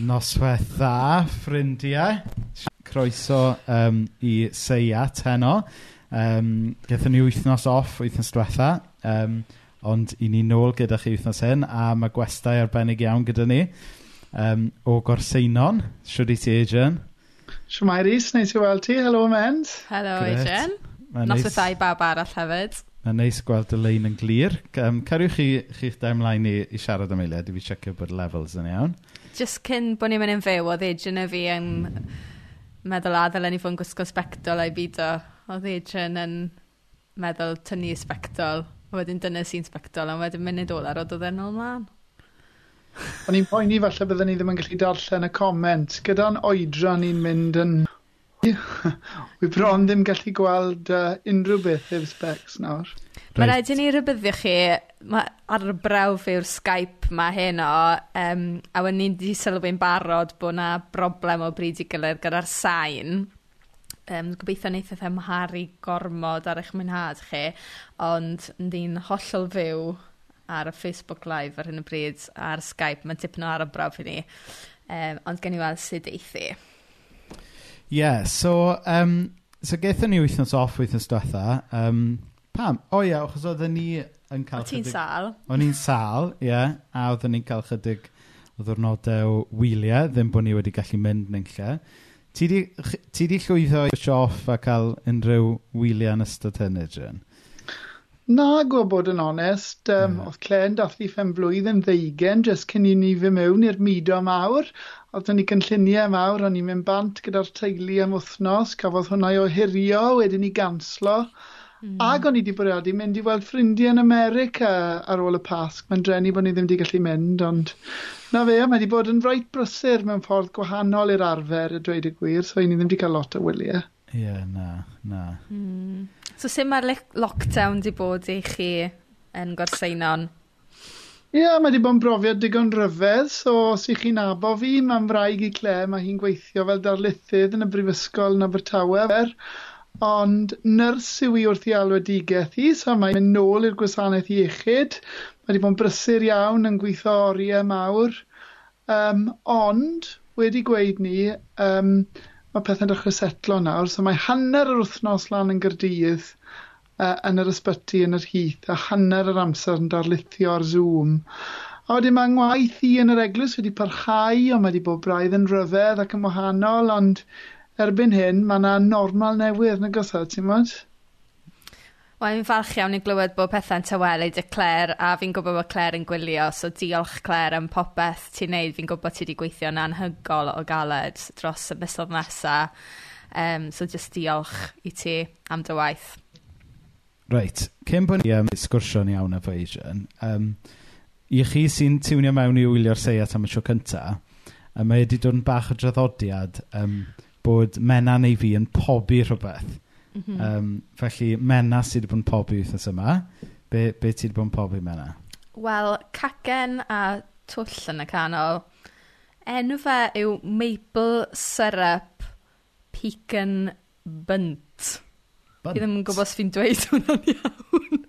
Noswaith dda, ffrindiau. Croeso um, i Seiat heno. Um, Gethon ni wythnos off wythnos diwetha, um, ond i ni nôl gyda chi wythnos hyn, a mae gwestai arbennig iawn gyda ni. Um, o Gorseinon, siwr i ti, Adrian. Siwmai Rhys, neis i weld ti. Helo, Mend. Helo, Adrian. Nos o thai bab arall hefyd. Mae'n neis gweld y lein yn glir. Um, cariwch chi, chi'ch demlaen i, i siarad am eiliad, i fi checio bod levels yn iawn just cyn bod ni'n mynd yn fyw, oedd Adrian a fi yn meddwl a ddylen ni fod yn gwisgo sbectol a'i byd o. Oedd Adrian yn meddwl tynnu sbectol, a wedyn dyna sy'n sbectol, a wedyn munud ola roedd oedd yn ôl mlaen. O'n i'n poeni falle byddwn ni ddim yn gallu darllen y comment. Gyda'n oedran ni'n mynd yn... Wy bron ddim gallu gweld uh, unrhyw beth ef specs nawr. Mae rhaid i ni rybyddio chi, mae ar y brawf yw'r Skype ma heno, um, a wedyn ni'n di sylwi'n barod bod na broblem o bryd i gilydd gyda'r sain. Um, gobeithio wneith eithaf ymharu gormod ar eich mwynhad chi, ond ni'n hollol fyw ar y Facebook Live ar hyn o bryd, a'r Skype, mae'n tipyn o ar y brawf i ni. Um, ond gen i weld sut eithi. Ie, yeah, so, um, so gaethon ni wythnos off wythnos diwetha, um, Pam? O ia, achos oedden ni yn cael... O ti'n sal. O'n i'n sal, ie. Yeah, a oedden ni'n cael chydig o ddwrnodau o wyliau, ddim bod ni wedi gallu mynd yn lle. Ti di, ti di llwyddo i off a cael unrhyw wyliau yn ystod hynny, Jen? Na, gwa bod yn onest, um, mm. oedd Clen dathlu ffen blwyddyn ddeugen jyst cyn i ni fy mewn i'r mudo mawr. Oedd ni cynlluniau mawr, o'n i'n mynd bant gyda'r teulu am wythnos, cafodd hwnna o hirio, wedyn ni ganslo. Mm. Ac o'n i wedi bwriadu mynd i weld ffrindiau yn America ar ôl y Pasg. Mae'n drenu bod ni ddim wedi gallu mynd, ond na fe, mae wedi bod yn rhaid brysur mewn ffordd gwahanol i'r arfer y dweud y gwir, so i ni ddim wedi cael lot o wyliau. Ie, yeah, na, na. Mm. So sut mae'r lockdown wedi bod i chi yn Gorseinon? Ie, yeah, mae wedi bod yn brofiad digon ryfedd, so os i chi'n abo fi, mae'n fraig i Cle, mae hi'n gweithio fel darlithydd yn y Brifysgol yn Abertawe ond nyrs yw i wrth i alwedigaeth i, so mae'n mynd nôl i'r gwasanaeth iechyd. Mae wedi bod yn brysur iawn yn gweithio oriau mawr. Um, ond, wedi gweud ni, um, mae pethau'n dechrau setlo nawr, so mae hanner yr wythnos lan yn gyrdydd uh, yn yr ysbyty yn yr hyth, a hanner yr amser yn darlithio ar Zoom. A wedyn mae ngwaith i yn yr eglwys wedi parhau, ond mae wedi bod braidd yn ryfedd ac yn wahanol, ond erbyn hyn, mae yna normal newydd, nagos o, e, ti'n modd? Wel, fi'n falch iawn i glywed bod pethau'n tawelyd y Claire, a fi'n gwybod bod Claire yn gwylio, so diolch Claire am popeth ti'n neud. Fi'n gwybod ti wedi gweithio'n anhygol o galed dros y misoedd nesaf. Um, so just diolch i ti am dy waith. Reit, cyn bod ni am um, sgwrsio'n iawn efo Asian, um, i chi sy'n tiwnio mewn i wylio'r seiat am y tro cyntaf, um, mae wedi dod yn bach o draddodiad um, bod Mena neu fi yn pobi rhywbeth. Mm -hmm. um, felly, Mena sydd wedi bod yn pobi wythnos yma. Be, be ti wedi bod yn pobi, Mena? Wel, cacen a twll yn y canol. Enw fe yw Maple Syrup Pecan Bunt. Bunt. Fi ddim yn gwybod os fi'n dweud hwnna'n iawn.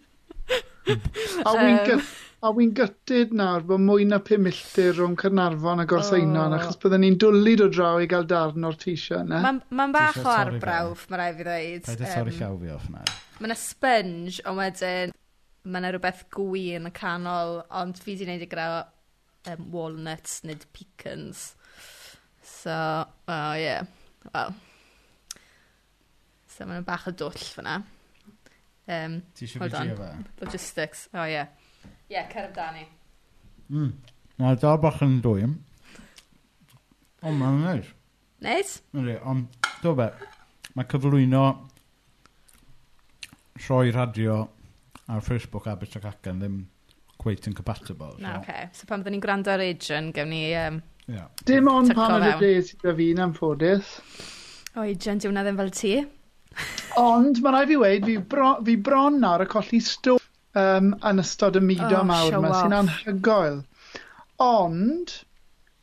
a wigan... Um, A wy'n gytid nawr bod mwy na 5 milltir rhwng Carnarfon a Gorseinon, oh. achos byddwn ni'n dwlu do draw i gael darn o'r tisio yna. Mae'n ma bach o arbrawf, mae rai fi ddweud. Paid y torri llaw fi off na. Mae yna sponge, ond wedyn mae yna rhywbeth yn y canol, ond fi di wneud i e gra um, walnuts nid pecans. So, oh yeah, well. So mae yna bach o dwll fyna. Um, Ti eisiau fi fe? Logistics, oh yeah. Ie, yeah, cer amdani. Mm. Na, da bach yn dwym. O, mae'n neis. Neis? Ydy, ond, do be, mae cyflwyno rhoi radio ar Facebook a Bysach Agan ddim quite incompatible. So. Na, oce. Okay. So pan byddwn ni'n gwrando ar Adrian, gewn ni... Um, yeah. Dim ond pan oedd ydy bres sydd â fi'n amffodus. O, Adrian, diwna ddim fel ti. ond, mae rai fi weid, fi, bro, fi bron nawr y colli stôn um, yn ystod y mudo oh, mawr yma sy'n anhygoel. Ond,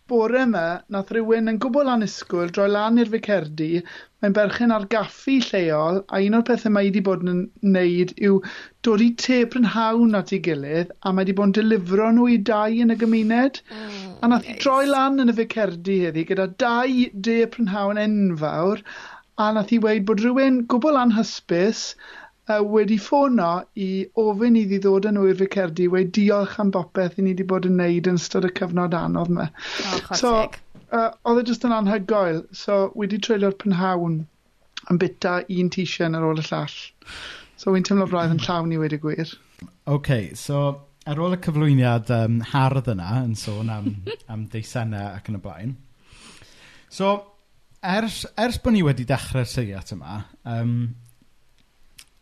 bore yma, nath rhywun yn gwbl anusgwyl droi lan i'r ficerdi, mae'n berchen ar gaffi lleol, a un o'r pethau mae wedi bod yn wneud yw dod i te prynhawn at ei gilydd, a mae wedi bod yn delifro nhw i dau yn y gymuned. Mm, a nath nice. droi lan yn y ficerdi heddi gyda dau de prynhawn enfawr, a nath i weid bod rhywun gwbl anhysbys uh, wedi ffono i ofyn iddi ddod yn wyr cerdi wedi diolch am bopeth i ni wedi bod yn neud yn ystod y cyfnod anodd yma. Oh, so, uh, oedd e jyst yn anhygoel, so wedi treulio'r pynhawn yn bita un t-shirt ar ôl y llall. So, wy'n teimlo braidd yn llawn i wedi gwir. OK, so ar ôl y cyflwyniad um, hardd yna yn sôn am, am deisennau ac yn y blaen. So, ers, ers bod ni wedi dechrau'r syniad yma, um,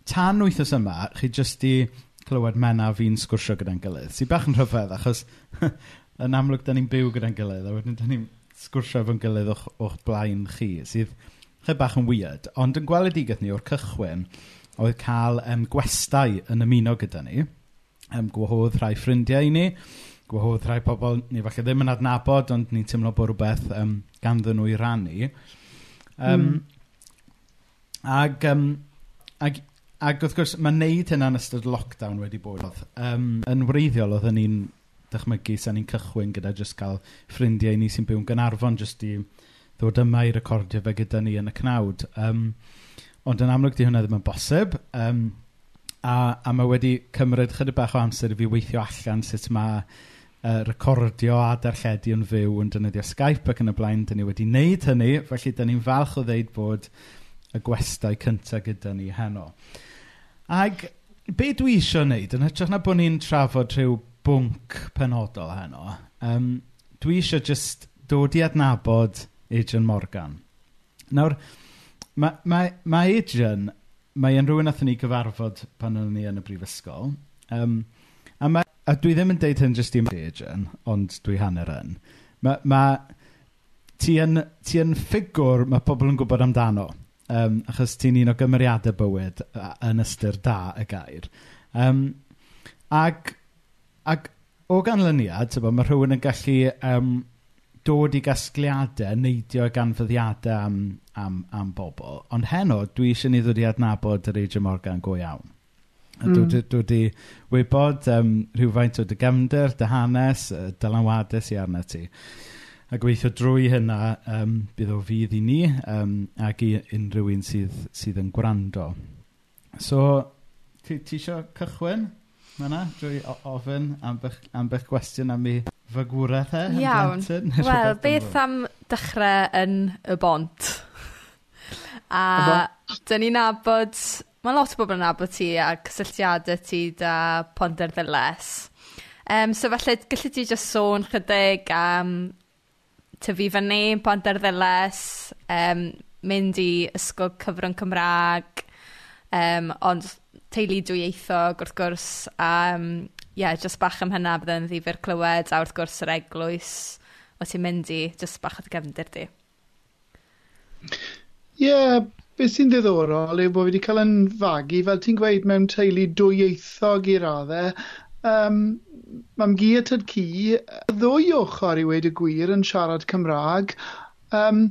tan wythnos yma, chi jyst i clywed Mena fi'n sgwrsio gyda'n gilydd. Sy'n bach yn rhyfedd, achos yn amlwg, da ni'n byw gyda'n gilydd, a wedyn da ni'n sgwrsio efo'n gilydd o'ch, och blaen chi, sydd chydig bach yn weird. Ond yn gweledigaeth ni o'r cychwyn, oedd cael um, gwestau yn ymuno gyda ni, um, gwahodd rhai ffrindiau i ni, gwahodd rhai pobl ni falle ddim yn adnabod, ond ni'n teimlo bod rhywbeth um, ganddyn nhw i rannu. Um, mm. Ag, um, ag Ac wrth gwrs, mae wneud hynna yn ystod lockdown wedi bod. Um, yn wreiddiol, oedden ni'n dychmygu sa'n ni'n cychwyn gyda jyst cael ffrindiau ni sy'n byw yn Gynarfon jyst i ddod yma i recordio fe gyda ni yn y cnawd. Um, ond yn amlwg, di hwnna ddim yn bosib. Um, a, a mae wedi cymryd chydig bach o amser i fi weithio allan sut mae uh, recordio a darlledu yn fyw yn dynyddio Skype ac yn y blaen. Dyn ni wedi wneud hynny, felly dyn ni'n falch o ddeud bod y gwestau cyntaf gyda ni heno. Ac be dwi eisiau wneud, yn hytrach na bod ni'n trafod rhyw bwnc penodol heno, um, dwi eisiau just dod i adnabod Adrian Morgan. Nawr, mae, mae, mae Adrian, mae yn rhywun athyn ni gyfarfod pan o'n ni yn y brifysgol. um, a ma'... a dwi ddim yn deud hyn jyst i Adrian, ond dwi hanner yn. Mae, ma'... ti yn, ti yn ffigwr mae pobl yn gwybod amdano um, achos ti'n un o gymeriadau bywyd yn ystyr da y gair. Um, ac ac o ganlyniad, mae rhywun yn gallu um, dod i gasgliadau neidio ganfyddiadau am am am bobl. Ond heno, dwi eisiau ni ddod i adnabod yr A.J Morgan go iawn. A mm. dwi 'di... dwi wybod um, rhywfaint o dy gefndir, dy hanes, dylanwadau sy'n arna ti. A gweithio drwy hynna um, bydd o fydd i ni um, ac i unrhyw un sydd, sydd yn gwrando. So, ti, ti isio cychwyn? Mae yna drwy ofyn am bych, gwestiwn am ei fygwraeth e? Iawn. Wel, beth am dechrau yn y bont? a dyn ni'n nabod, mae lot o bobl yn nabod ti a cysylltiadau ti da Ponder the Um, so falle, gallu ti just sôn chydig am tyfu fyny, bont ar Pontarddulais, um, mynd i ysgol cyfrwng Cymraeg, um, ond teulu dwyieithog wrth gwrs, a um, yeah, just bach am hynna bydd yn ddifur clywed, a wrth gwrs yr eglwys o ti'n mynd i, just bach o dy gefndir di. Ie, yeah, beth sy'n ddiddorol yw bod fi wedi cael yn fagu, fel ti'n gweud, mewn teulu dwyieithog i raddau. Um, mam gi a tad ci, ddwy ochr i wedi gwir yn siarad Cymraeg, um,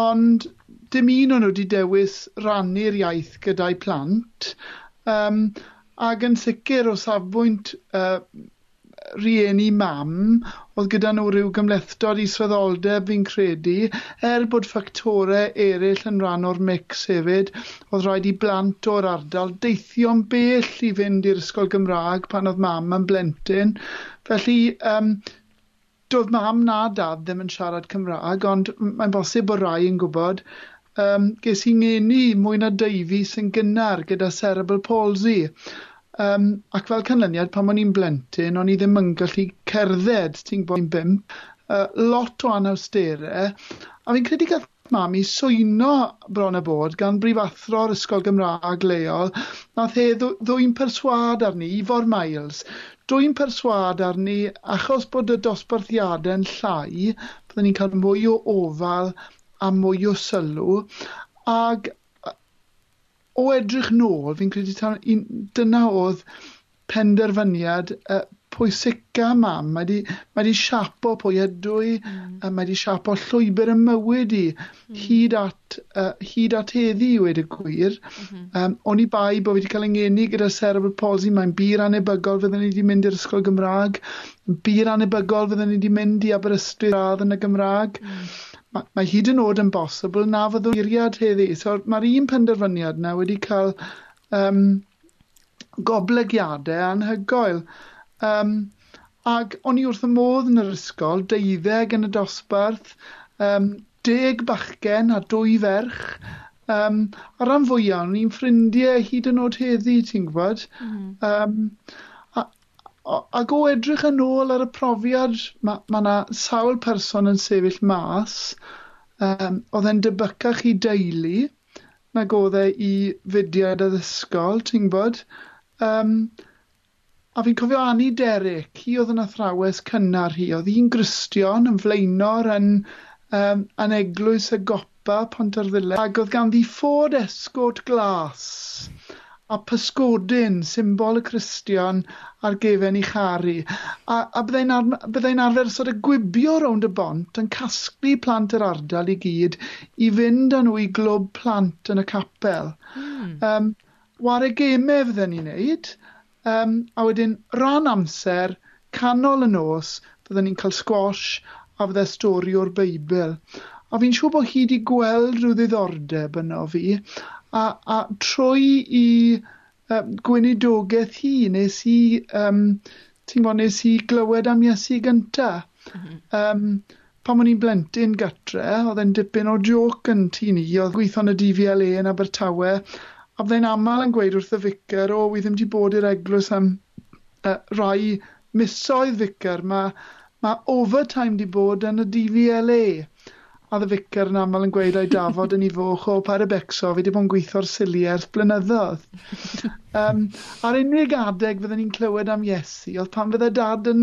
ond dim un o'n nhw wedi dewis rannu'r iaith gyda'i plant, um, ac yn sicr o safbwynt uh, rieni mam oedd gyda nhw rhyw gymlethdod i sweddoldeb fi'n credu, er bod ffactorau eraill yn rhan o'r mix hefyd, oedd rhaid i blant o'r ardal deithio'n bell i fynd i'r ysgol Gymraeg pan oedd mam yn blentyn. Felly, um, doedd mam na dad ddim yn siarad Cymraeg, ond mae'n bosib bod rai yn gwybod, um, ges i ngeni mwy na deifi sy'n gynnar gyda cerebral palsy. Um, ac fel canlyniad, pan o'n i'n blentyn, o'n i ddim yn gallu cerdded, ti'n gwybod, i'n bimp, uh, lot o anawsterau, a fi'n credu gath mam i swyno bron y bod gan brifathro'r ysgol Gymraeg leol, nath e ddwy'n perswad arni, Ifor Miles, Dwy'n perswad arni achos bod y dosbarthiadau'n llai, byddwn ni'n cael mwy o ofal a mwy o sylw, ac o edrych nôl, fi'n credu tan, un, dyna oedd penderfyniad uh, pwysica mam. Mae di, mae di siapo pwy ydw i, mm. uh, mae di siapo llwybr y mywyd i, mm. hyd, at, uh, hyd at heddi i wedi gwir. Mm -hmm. um, o'n i bai bod wedi cael yngeni gyda cerebral palsy, mae'n bir anebygol fydden ni wedi mynd i'r ysgol Gymraeg, bir anebygol fydden ni wedi mynd i Aberystwyth radd yn y Gymraeg. Mm mae, mae hyd yn oed yn bosibl na fydd iriad heddi. So mae'r un penderfyniad yna wedi cael um, goblygiadau anhygoel. Um, ac o'n i wrth y modd yn yr ysgol, deuddeg yn y dosbarth, um, deg bachgen a dwy ferch. Um, ar ran fwyaf, o'n i'n ffrindiau hyd yn oed heddi, ti'n gwybod? Mm. Um, ac o edrych yn ôl ar y profiad, mae ma yna sawl person yn sefyll mas, um, oedd e'n debycach i deulu, nag oedd e i fudiad addysgol, ti'n gwybod? Um, a fi'n cofio Annie Derrick, hi oedd yn athrawes cynnar hi, oedd hi'n gristion yn flaenor yn, um, yn eglwys y gopa Pontarddile, ac oedd ganddi ffod esgort glas a pysgodyn, symbol y Cristion ar gefen i chari. A, a byddai'n ar, byddai arfer sort of gwibio rownd y bont yn casglu plant yr ardal i gyd i fynd â nhw i glwb plant yn y capel. Mm. Um, ware gemau fydden ni'n neud, um, a wedyn ran amser, canol y nos, fydden ni'n cael squash a fydde stori o'r Beibl. A fi'n siŵr bod hi wedi gweld rhyw ddiddordeb yno fi, a, a trwy i um, gweinidogaeth hi, nes i, um, ti'n gwybod, nes i glywed am Iesu gynta Mm -hmm. um, pan o'n i'n blentyn gytre, oedd e'n dipyn o joc yn tu ni, oedd gweithio'n y DVLA yn Abertawe, a byddai'n aml yn gweud wrth y ficar, o, wi ddim wedi bod i'r eglwys am uh, rai misoedd ficar, mae ma overtime wedi bod yn y DVLA a y ficar yn aml yn gweud ai dafod yn ei foch o par y becso, fi wedi bod yn gweithio'r siliau ers blynyddoedd. Um, ar unig adeg fydden ni'n clywed am Iesu, oedd pan fydde dad yn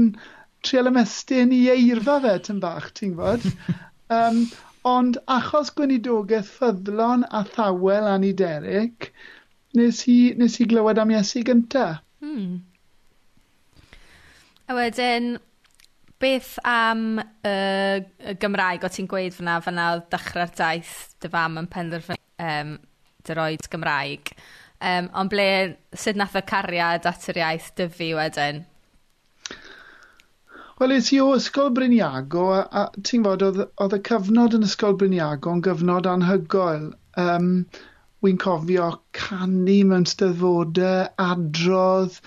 trial ymestyn i eirfa fe tyn bach, ti'n gwybod? Um, ond achos gwynidogaeth ffyddlon a thawel anideric, nes i, nes i glywed am Iesu gyntaf. Hmm. A wedyn, beth am yy y Gymraeg? O' ti'n gweud fyna, fyna oedd dechrau'r daith dy fam yn penderfynu um, dy roed Gymraeg Um, ond ble... sut nath y cariad at yr iaith dyfu wedyn? Wel es i o Ysgol Briniago a, a ti'n fod oedd, oedd y cyfnod yn Ysgol Briniago yn gyfnod anhygoel. Um, Wy'n cofio canu mewn steddfodau, adrodd,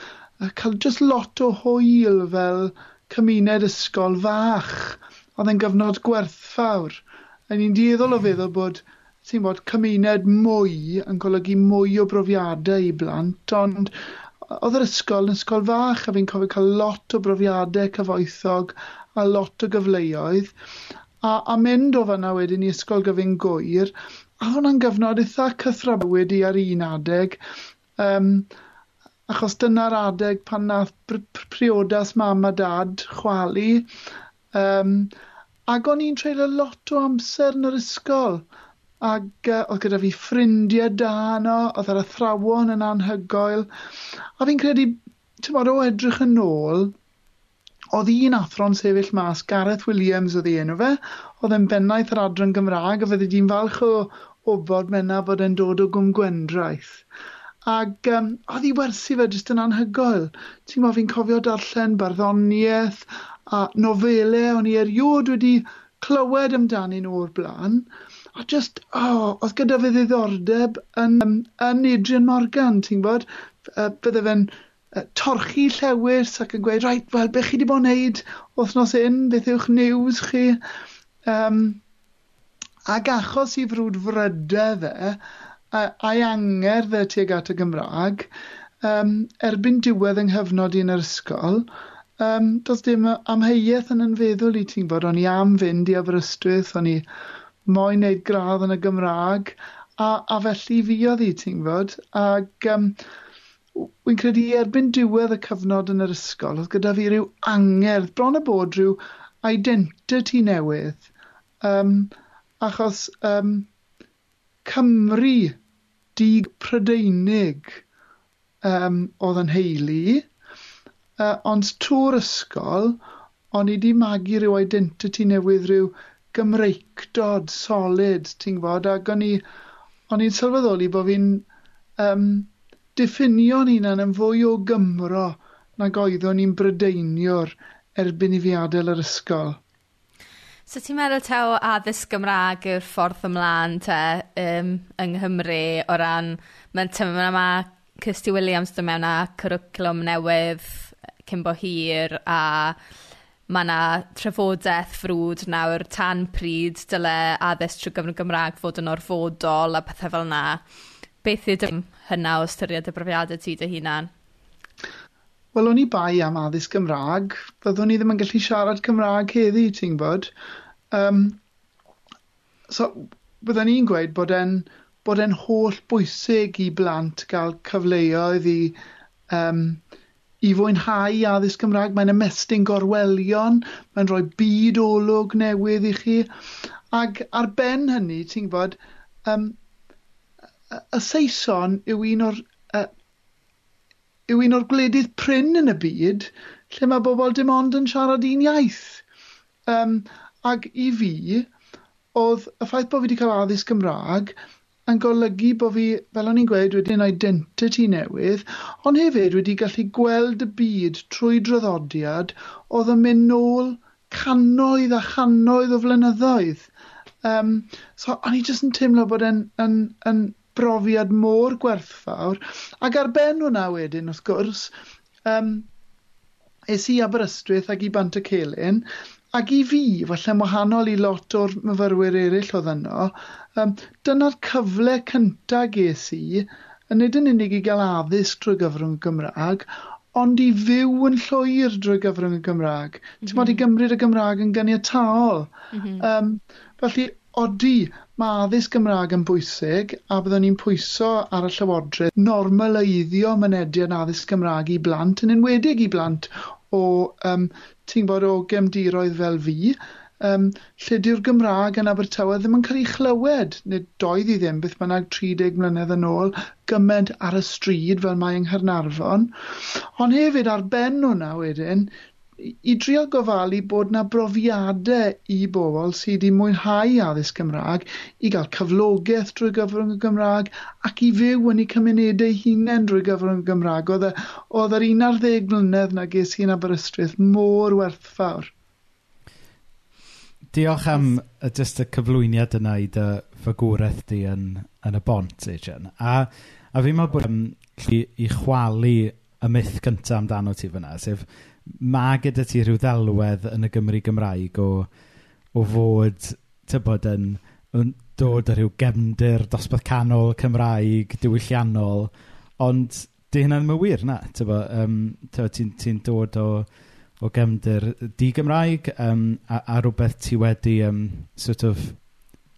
a cael just lot o hwyl fel cymuned ysgol fach. Oedd e'n gyfnod gwerthfawr. A ni'n dieddol o feddwl bod ti'n bod cymuned mwy yn golygu mwy o brofiadau i blant, ond oedd yr ysgol yn ysgol fach a fi'n cofio cael lot o brofiadau cyfoethog a lot o gyfleoedd. A, a mynd o fanna wedyn i ysgol gyfyn gwyr, a hwnna'n gyfnod eitha cythrabwyd i ar un adeg. Um, Achos dyna'r adeg pan nath priodas mam a dad chwalu. Um, ac o'n i'n treulio lot o amser yn yr ysgol. Ac uh, oedd gyda fi ffrindiau da yno, oedd yr athrawon yn anhygoel. A fi'n credu, ti'n bod o edrych yn ôl, oedd un athro'n sefyll mas, Gareth Williams oedd ei enw fe, oedd e'n bennaeth yr adran Gymraeg a fydde di'n falch o ofod menna bod e'n dod o gwmgwendraeth. Ac um, oedd hi werthu fe jyst yn anhygoel. Ti'n ma fi'n cofio darllen barddoniaeth a nofelau o'n i eriod wedi clywed amdanyn nhw o'r blaen. A just, oh, oedd gyda fe ddiddordeb yn, um, yn Adrian Morgan, ti'n gwybod? Uh, bydde fe'n uh, torchi llewis ac yn gweud, rhaid, wel, beth chi wedi bod yn neud wythnos un, beth yw'ch news chi? Um, ac achos i frwd frydau fe, uh, a'i angerdd tuag at y Gymraeg um, erbyn diwedd yng nghyfnod i'n yr ysgol, um, does dim amheuaeth yn yn feddwl i ti'n bod, o'n i am fynd i Aberystwyth, o'n i moyn wneud gradd yn y Gymraeg, a, a felly fuodd i ti'n bod, ac um, wy'n credu erbyn diwedd y cyfnod yn yr ysgol, oedd gyda fi rhyw angerdd, bron y bod rhyw identity newydd, um, achos um, Cymru dig Prydeinig um, oedd yn heili, uh, ond trwy'r ysgol, o'n i wedi magu rhyw identity newydd rhyw Gymreicdod solid, ti'n gwybod, ac o'n i, o'n i'n sylweddoli bod fi'n um, diffinio'n hunan yn fwy o Gymro nag oeddwn i'n brydeiniwr erbyn i fi adael yr ysgol. So ti'n meddwl taw addysg Gymraeg yw'r ffordd ymlaen te um, yng Nghymru o ran, mae'n tymor yma Kirsty Williams dy mewn â cwrwclwm newydd cyn bo hir a mae yna trafodaeth frwd nawr tan pryd dyle addysg trwy gyfnod Gymraeg fod yn orfodol a pethau fel yna. Beth ydy hynna o ystyried y brofiadau ti dy hunan? wel o'n i bai am addysg Gymraeg, byddwn i ddim yn gallu siarad Cymraeg heddi, ti'n gwybod? Um, so, byddwn i'n gweud bod e'n bod e'n holl bwysig i blant gael cyfleoedd i, um, i fwynhau addysg Gymraeg. Mae'n ymestyn gorwelion, mae'n rhoi byd olwg newydd i chi. Ac ar ben hynny, ti'n gwybod, um, y Saeson yw un o'r uh, yw un o'r gwledydd pryn yn y byd lle mae bobl dim ond yn siarad un iaith. Um, ac i fi, oedd y ffaith bod fi wedi cael addysg Gymraeg yn golygu bod fi, fel o'n i'n gweud, wedi'n identity newydd, ond hefyd wedi gallu gweld y byd trwy draddodiad oedd yn mynd nôl cannoedd a chanoedd o flynyddoedd. Um, so, o'n i jyst yn teimlo bod yn, yn, yn brofiad mor gwerthfawr. Ac ar ben hwnna wedyn, wrth gwrs, um, es i Aberystwyth ac i Bant y Celyn, ac i fi, falle wahanol i lot o'r myfyrwyr eraill oedd yno, um, dyna'r cyfle cyntaf ges i, yn nid yn unig i gael addysg drwy gyfrwng Gymraeg, ond i fyw yn llwyr drwy gyfrwng y Gymraeg. Mm -hmm. Ti'n modd i mhm. gymryd y Gymraeg yn gyniataol. Mm -hmm. um, felly, Odi, mae addysg Gymraeg yn bwysig a byddwn ni'n pwyso ar y Llywodraeth normaleiddio mynediad addysg Gymraeg i blant, yn enwedig i blant o, um, ti'n bod, o gemdiroedd fel fi, um, lle di'r Gymraeg yn Abertawe ddim yn cael ei chlywed, nid doedd i ddim, beth bynnag 30 mlynedd yn ôl, gymaint ar y stryd fel mae yng Nghyrnarfon. Ond hefyd ar ben hwnna wedyn, i drio gofalu bod na brofiadau i bobl sydd wedi mwynhau addysg Gymraeg i gael cyflogaeth drwy gyfrwng y Gymraeg ac i fyw yn eu cymunedau hunain drwy gyfrwng y Gymraeg. Oedd, y, oedd yr 11 mlynedd na ges i'n Aberystwyth mor werthfawr. Diolch am y, just y cyflwyniad yna i dy ffagwraeth di yn, yn y bont, Adrian. A, a fi'n meddwl bod um, i chwalu y myth cyntaf amdano ti fyna, sef mae gyda ti rhyw ddelwedd yn y Gymru Gymraeg o, o fod, tybod, yn, yn dod â rhyw gefndir dosbarth canol Cymraeg diwylliannol, ond di hynna ddim yn wir, na. Tybod, um, tybod ti'n ti dod o, o gefndir di-Gymraeg um, a, a rhywbeth ti wedi um, sort of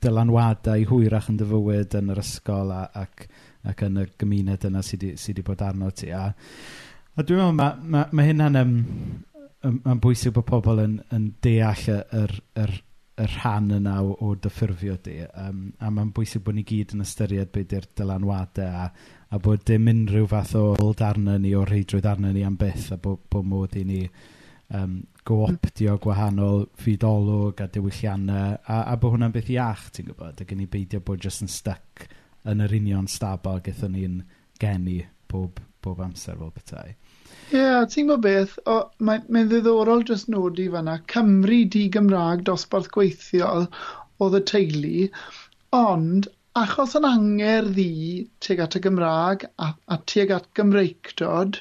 dylanwadau hwyrach yn dyfywyd yn yr ysgol a, ac, ac yn y gymuned yna sydd wedi bod arno ti. A, A dwi'n meddwl mae ma' ma' hynna'n um, um, bwysig bod pobl yn yn deall y yr yr yr rhan yna o o dyffurfio di Um, a mae'n bwysig bod ni gyd yn ystyried beth yw'r dylanwadau a a bod dim unrhyw fath o ôl darnau ni o reidrwydd arnyn ni am byth a bod bo' modd i ni um, gooptio gwahanol ffeidolwg a diwylliannau a a bod hwnna'n beth iach ti'n gwybod ac i ni beidio bod jyst yn stuck yn yr union stabl gyda ni'n geni bob bob amser fel petai. Ie, yeah, ti'n gwybod beth, mae'n mae ddiddorol jyst nodi fanna, Cymru di Gymraeg dosbarth gweithiol oedd y teulu, ond achos yn anger ddi tuag at y Gymraeg a, a tuag at Gymreicdod,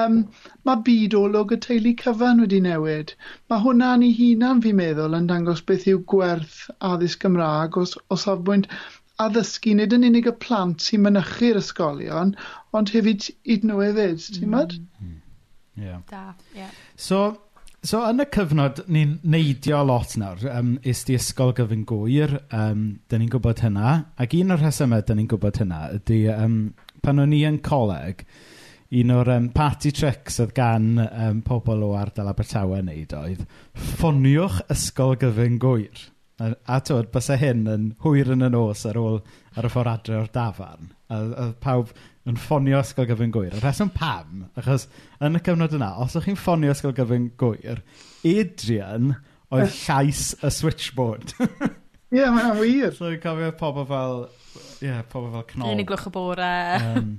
um, mae byd olwg y teulu cyfan wedi newid. Mae hwnna'n ei hunan fi'n meddwl yn dangos beth yw gwerth addysg Gymraeg o, o safbwynt addysgu nid yn unig y plant sy'n mynychu'r ysgolion, ond hefyd iddyn nhw hefyd, ti'n mm. mm. Yeah. Da, yeah. So, so yn y cyfnod, ni'n neidio lot nawr. Um, is di ysgol gyfyn gwyr, um, da ni'n gwybod hynna. Ac un o'r rhesymau da ni'n gwybod hynna ydy um, pan o'n i yn coleg, un o'r um, party tricks oedd gan um, pobl o ardal Abertawe wneud oedd ffoniwch ysgol gyfyn gwyr. A, a tywed, bysau hyn yn hwyr yn y nos ar ôl ar y ffordd adre o'r dafarn. A a pawb yn ffonio ysgol gyfyn gwyr. Y rheswm pam, achos yn y cyfnod yna, os ydych chi'n ffonio ysgol gyfyn gwyr, Adrian oedd llais y switchboard. Ie, yeah, mae'n wir. So, i'n cofio pobl fel, ie, yeah, pobl fel cnol. Un i glwch y bore. um,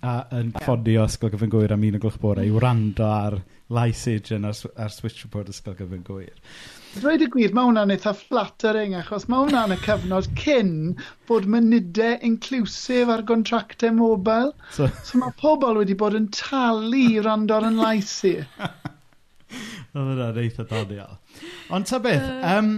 a yn ffonio ysgol gyfyn gwyr am un y glwch bore i wrando ar lais Adrian ar, ar switchboard ysgol gyfyn gwyr. Dweud y gwir, mae hwnna'n eitha flattering, achos mae hwnna'n y cyfnod cyn bod mynydau inclusif ar gontractau mobil. So, so mae pobl wedi bod yn talu i rando ar yn lais i. Oedd hwnna'n eitha doniol. Ond ta beth, um,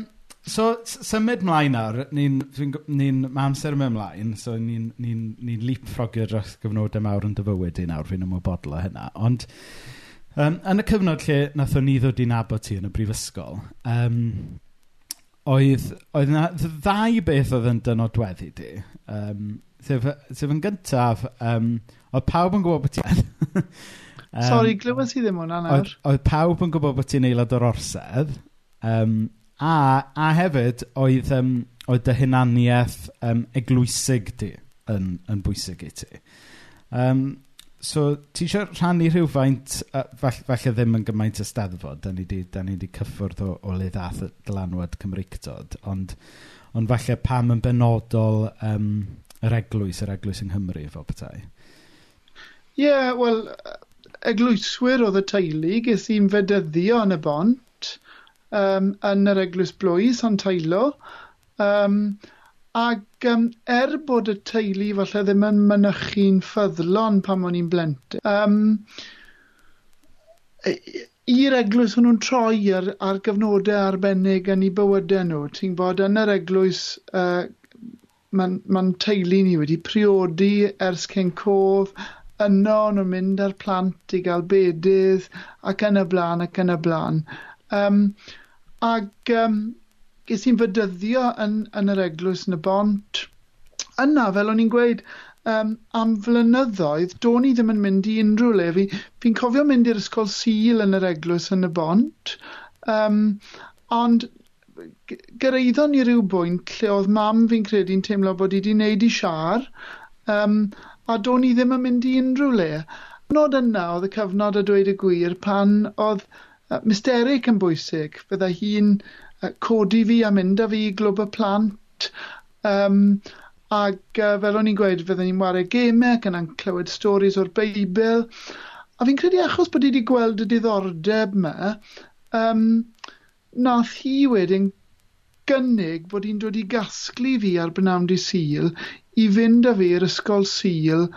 so symud mlaen nawr, ni'n ni, ni amser yma ymlaen, so ni'n ni, ni, ni leapfrogio dros gyfnodau mawr yn dyfywyd i nawr, fi'n ymwybodol o hynna. Ond Um, yn y cyfnod lle wnaethon ni ddod i nabod ti yn y brifysgol um, oedd oedd 'na ddau beth oedd yn dy nodweddu di Um, sef sef yn gyntaf um, oedd pawb yn gwybod bod ti um, Sorry, glywed ti ddim hwnna nawr. Oedd oedd pawb yn gwybod bod ti'n aelod o'r orsedd Um, a a hefyd oedd um, oedd dy hunaniaeth um, eglwysig di yn yn bwysig i ti. Um, so ti eisiau rhannu rhywfaint, uh, fall, falle ddim yn gymaint y steddfod, da ni wedi cyffwrdd o, o le ddath y dylanwad Cymreictod, ond, ond falle pam yn benodol um, yr eglwys, yr eglwys yng Nghymru fel bethau? Ie, yeah, wel, e, eglwyswyr oedd y teulu, ges i'n fedyddio yn y bont, um, yn yr eglwys blwys, ond teilo, um, Ac um, er bod y teulu falle ddim yn mynychu'n ffyddlon pan o'n i'n blentyn, um, i'r eglwys o'n nhw'n troi ar, ar gyfnodau arbennig yn ei bywydau nhw. Ti'n bod yn yr eglwys, uh, mae'n ma teulu ni wedi priodi ers cyn cof, yno nhw'n mynd ar plant i gael bedydd, ac yn y blaen, ac yn y blaen. Um, ac um, ges i'n fydyddio yn, yn yr eglwys yn y bont. Yna, fel o'n i'n gweud, um, am flynyddoedd, do'n i ddim yn mynd i unrhyw le. Fi'n fi, cofio mynd i'r ysgol sil yn yr eglwys yn y bont, um, ond gyreiddon i ryw bwynt lle oedd mam fi'n credu'n teimlo bod i wedi wneud i siar, um, a do'n i ddim yn mynd i unrhyw le. Nod yna oedd y cyfnod a dweud y gwir pan oedd uh, mysteryc yn bwysig. Fydda hi'n codi fi a mynd â fi i glwb y plant. Um, ac uh, fel o'n i'n gweud, fydden ni'n wario gemau ac yna'n clywed storis o'r Beibl. A fi'n credu achos bod i wedi gweld y diddordeb yma, um, nath hi wedyn gynnig bod hi'n dod i gasglu fi ar Bynawd di Sil i fynd â fi i'r ysgol Sil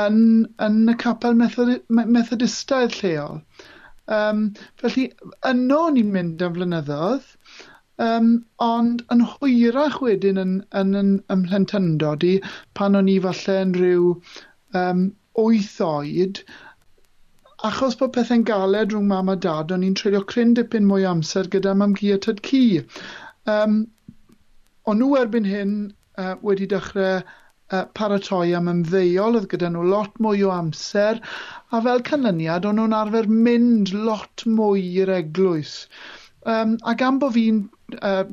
yn, yn y capel methodistaidd lleol. Um, felly, yno ni'n mynd am flynyddoedd, Um, ond yn hwyrach wedyn yn, yn, yn, yn mhlentyndod i, pan o'n i falle yn rhyw um, wyth oed, achos bod pethau'n galed rhwng mam a dad, o'n i'n treulio cryn dipyn mwy amser gyda mam gi a tyd ci. Um, o'n nhw erbyn hyn uh, wedi dechrau uh, paratoi am ymddeol, oedd gyda nhw lot mwy o amser, a fel canlyniad, o'n nhw'n arfer mynd lot mwy i'r eglwys. Um, a gan bod fi'n uh,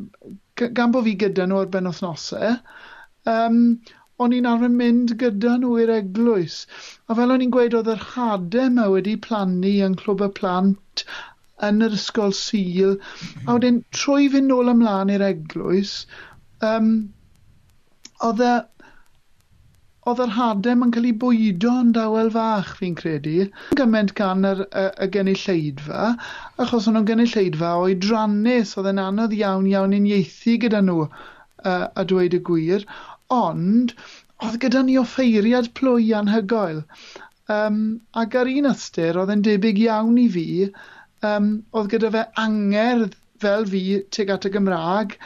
gan bod fi gyda nhw ar ben wythnosau, um, o'n i'n arfer mynd gyda nhw i'r eglwys. A fel o'n i'n gweud, oedd yr hadau yma wedi plannu yn clwb y plant, yn yr ysgol sil, a wedyn trwy fynd nôl ymlaen i'r eglwys, um, oedd e oedd yr hadem yn cael ei bwydo yn dawel fach, fi'n credu. Gymaint gan yr, y, y gynulleidfa, achos o'n nhw'n gynulleidfa o'i drannus, oedd yn anodd iawn iawn uniaethu gyda nhw, uh, a dweud y gwir. Ond, oedd gyda ni offeiriad plwy anhygoel. Um, ac ar un ystyr, oedd yn debyg iawn i fi, um, oedd gyda fe angerdd fel fi tuag at y Gymraeg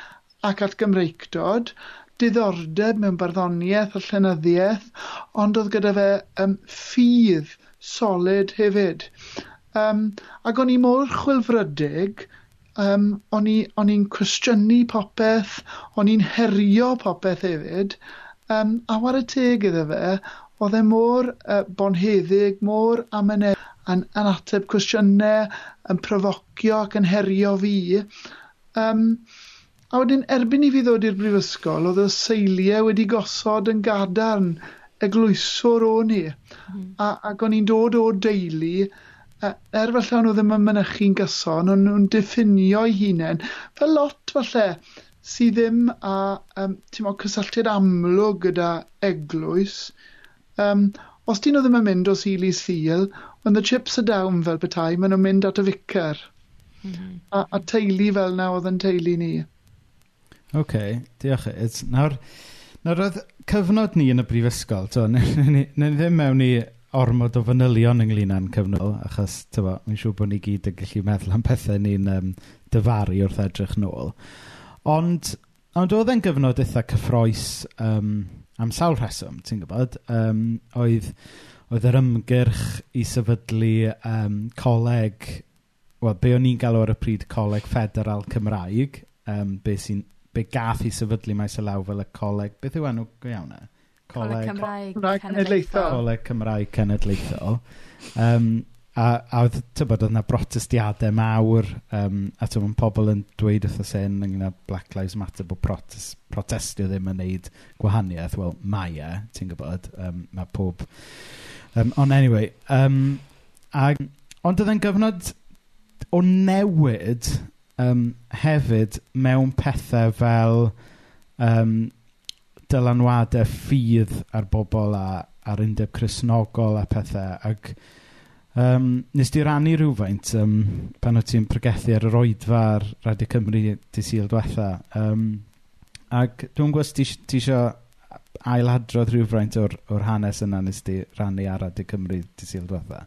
ac at Gymreicdod, diddordeb mewn barddoniaeth a llenyddiaeth, ond oedd gyda fe um, ffydd solid hefyd. Um, ac o'n i mor chwilfrydig, um, o'n i'n cwestiynu popeth, o'n i'n herio popeth hefyd, um, a war y teg iddo fe, oedd e mor uh, bonheddig, mor amynedd, yn, yn ateb cwestiynau, yn profocio ac yn herio fi. Um, A wedyn erbyn i fi ddod i'r brifysgol, oedd y seiliau wedi gosod yn gadarn eglwyswr o'n i. Mm. A, ac o'n i'n dod o deulu, e, er falle o'n nhw ddim yn mynychu'n gyson, o'n nhw'n diffinio'i hunain. Fel lot falle, sydd ddim a um, o, cysylltiad amlwg gyda eglwys. Um, os dyn nhw ddim yn mynd o sil i sil, when the chips are down fel petai, maen nhw'n mynd at y ficar. Mm -hmm. a, a teulu fel na oedd yn teulu ni. OK, diolch. Ed. Nawr, nawr oedd cyfnod ni yn y brifysgol, to, wnawn ni ddim mewn i ormod o fanylion ynglyn â'n cyfnod, achos, tyfo, mi'n siŵr bod ni gyd yn gallu meddwl am pethau ni'n um, dyfaru wrth edrych nôl. Ond, ond oedd e'n gyfnod eitha cyffroes um, am sawl rheswm, ti'n gwybod? Um, oedd, oedd yr ymgyrch i sefydlu um, coleg, wel, be o'n i'n galw ar y pryd coleg federal Cymraeg, um, be sy'n be gath i sefydlu maes y law fel y coleg, beth yw enw go iawn e? Coleg Cymraeg Cenedlaethol. Coleg Cymraeg Cenedlaethol. Um, a, a oedd, tybod, oedd yna protestiadau mawr, um, a tybod, mae pobl yn dweud wrth y sen ynglyn Black Lives Matter, bod protest, protestio ddim yn neud gwahaniaeth. Wel, mae e, ti'n gwybod, um, mae pob... Um, ond anyway, um, a, ond oedd e'n gyfnod o newid um, hefyd mewn pethau fel um, dylanwadau ffydd ar bobl a ar undeb chrysnogol a pethau. Ac um, nes di rannu rhywfaint um, pan o ti'n pregethu ar yr oedfa ar Radio Cymru di syl diwetha. Um, ac dwi'n gwybod ti, ti isio ailadrodd rhywfaint o'r, or hanes yna nes di rannu ar Radio Cymru di syl diwetha.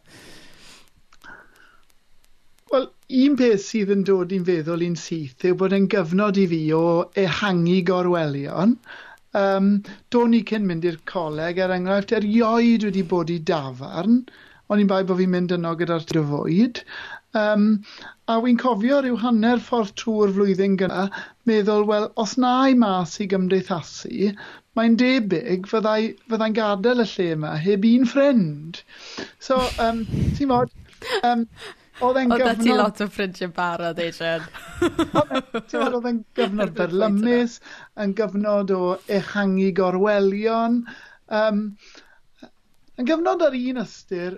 Wel, un peth sydd yn dod i'n feddwl i'n syth yw bod e'n gyfnod i fi o ehangu gorwelion. Um, do'n i cyn mynd i'r coleg, er enghraifft, erioed wedi bod i dafarn, O'n i'n bai bod fi'n mynd yno gyda'r dyfwyd. Um, a wy'n cofio rhyw hanner ffordd trwy'r flwyddyn gyda, meddwl, wel, os na i mas i gymdeithasu, mae'n debyg fyddai, fyddai'n gadael y lle yma heb un ffrind. So, um, ti'n modd, um, Oedd e'n e gyfnod... Oedd ti lot o ffrindiau barod, Adrian. Oedd e'n gyfnod berlymus, yn gyfnod o ehangu gorwelion. Um, yn gyfnod ar un ystyr,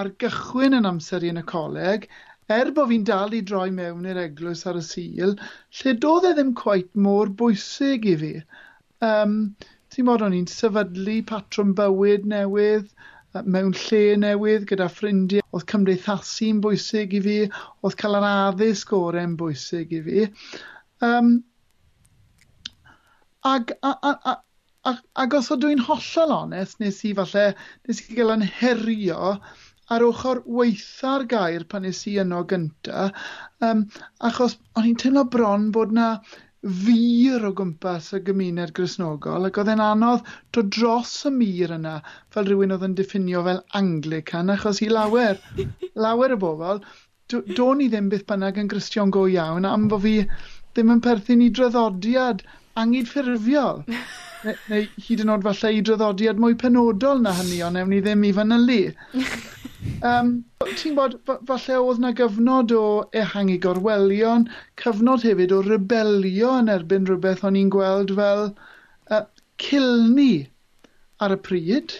ar gychwyn yn amser i yn y coleg, er bod fi'n dal i droi mewn i'r eglwys ar y sil, lle doedd e ddim cweit mor bwysig i fi. Um, Ti'n modd o'n i'n sefydlu patrwm bywyd newydd, mewn lle newydd gyda ffrindiau. Oedd cymdeithasu'n bwysig i fi, oedd cael yr addysg gorau'n bwysig i fi. Um, ag, a, a, a, Ac, ac os ydw i'n hollol onest, nes i falle, nes i gael yn herio ar ochr weitha'r gair pan nes i yno gyntaf, um, achos o'n i'n teimlo bron bod na fur o gwmpas y gymuned grisnogol ac oedd e'n anodd dod dros y mur yna fel rhywun oedd yn diffinio fel Anglican achos i lawer, lawer y bobl, do, do ni ddim byth bynnag yn gristion go iawn am bod fi ddim yn perthyn i draddodiad angydffurfiol. neu, neu hyd yn oed falle i draddodiad mwy penodol na hynny, ond ewn ni ddim i fanylu. um, Ti'n bod, falle oedd na gyfnod o ehangu gorwelion, cyfnod hefyd o rebelio yn erbyn rhywbeth o'n i'n gweld fel uh, cilni ar y pryd.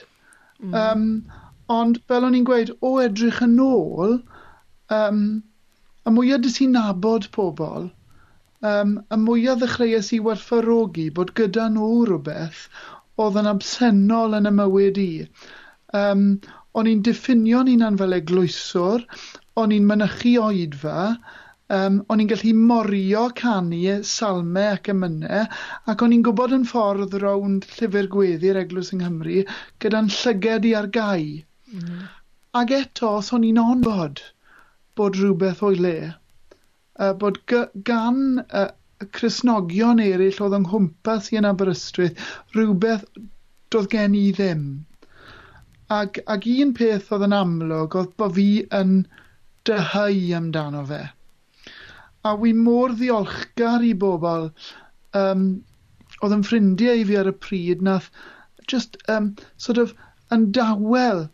Mm. Um, ond fel o'n i'n gweud, o edrych yn ôl, um, y mwyaf dys ti'n nabod pobl, um, y mwyaf ddechreuais i werthfarogi bod gyda nhw rhywbeth oedd yn absennol yn y mywyd i. Um, o'n i'n diffinio'n unan fel eglwyswr, o'n i'n mynychu oedfa, um, o'n i'n gallu morio canu salme ac ymynau, ac o'n i'n gwybod yn ffordd rownd llyfr gweddi'r Eglwys yng Nghymru gyda'n llyged i ar gau. Mm. Ac eto, os o'n i'n onbod bod rhywbeth o'i le, uh, bod gan uh, Cresnogion eraill oedd yng nghwmpas i yn Aberystwyth rhywbeth doedd gen i ddim. Ac, ac un peth oedd yn amlwg oedd bod fi yn dyhau amdano fe. A wi mor ddiolchgar i bobl um, oedd yn ffrindiau i fi ar y pryd nath just um, sort of yn dawel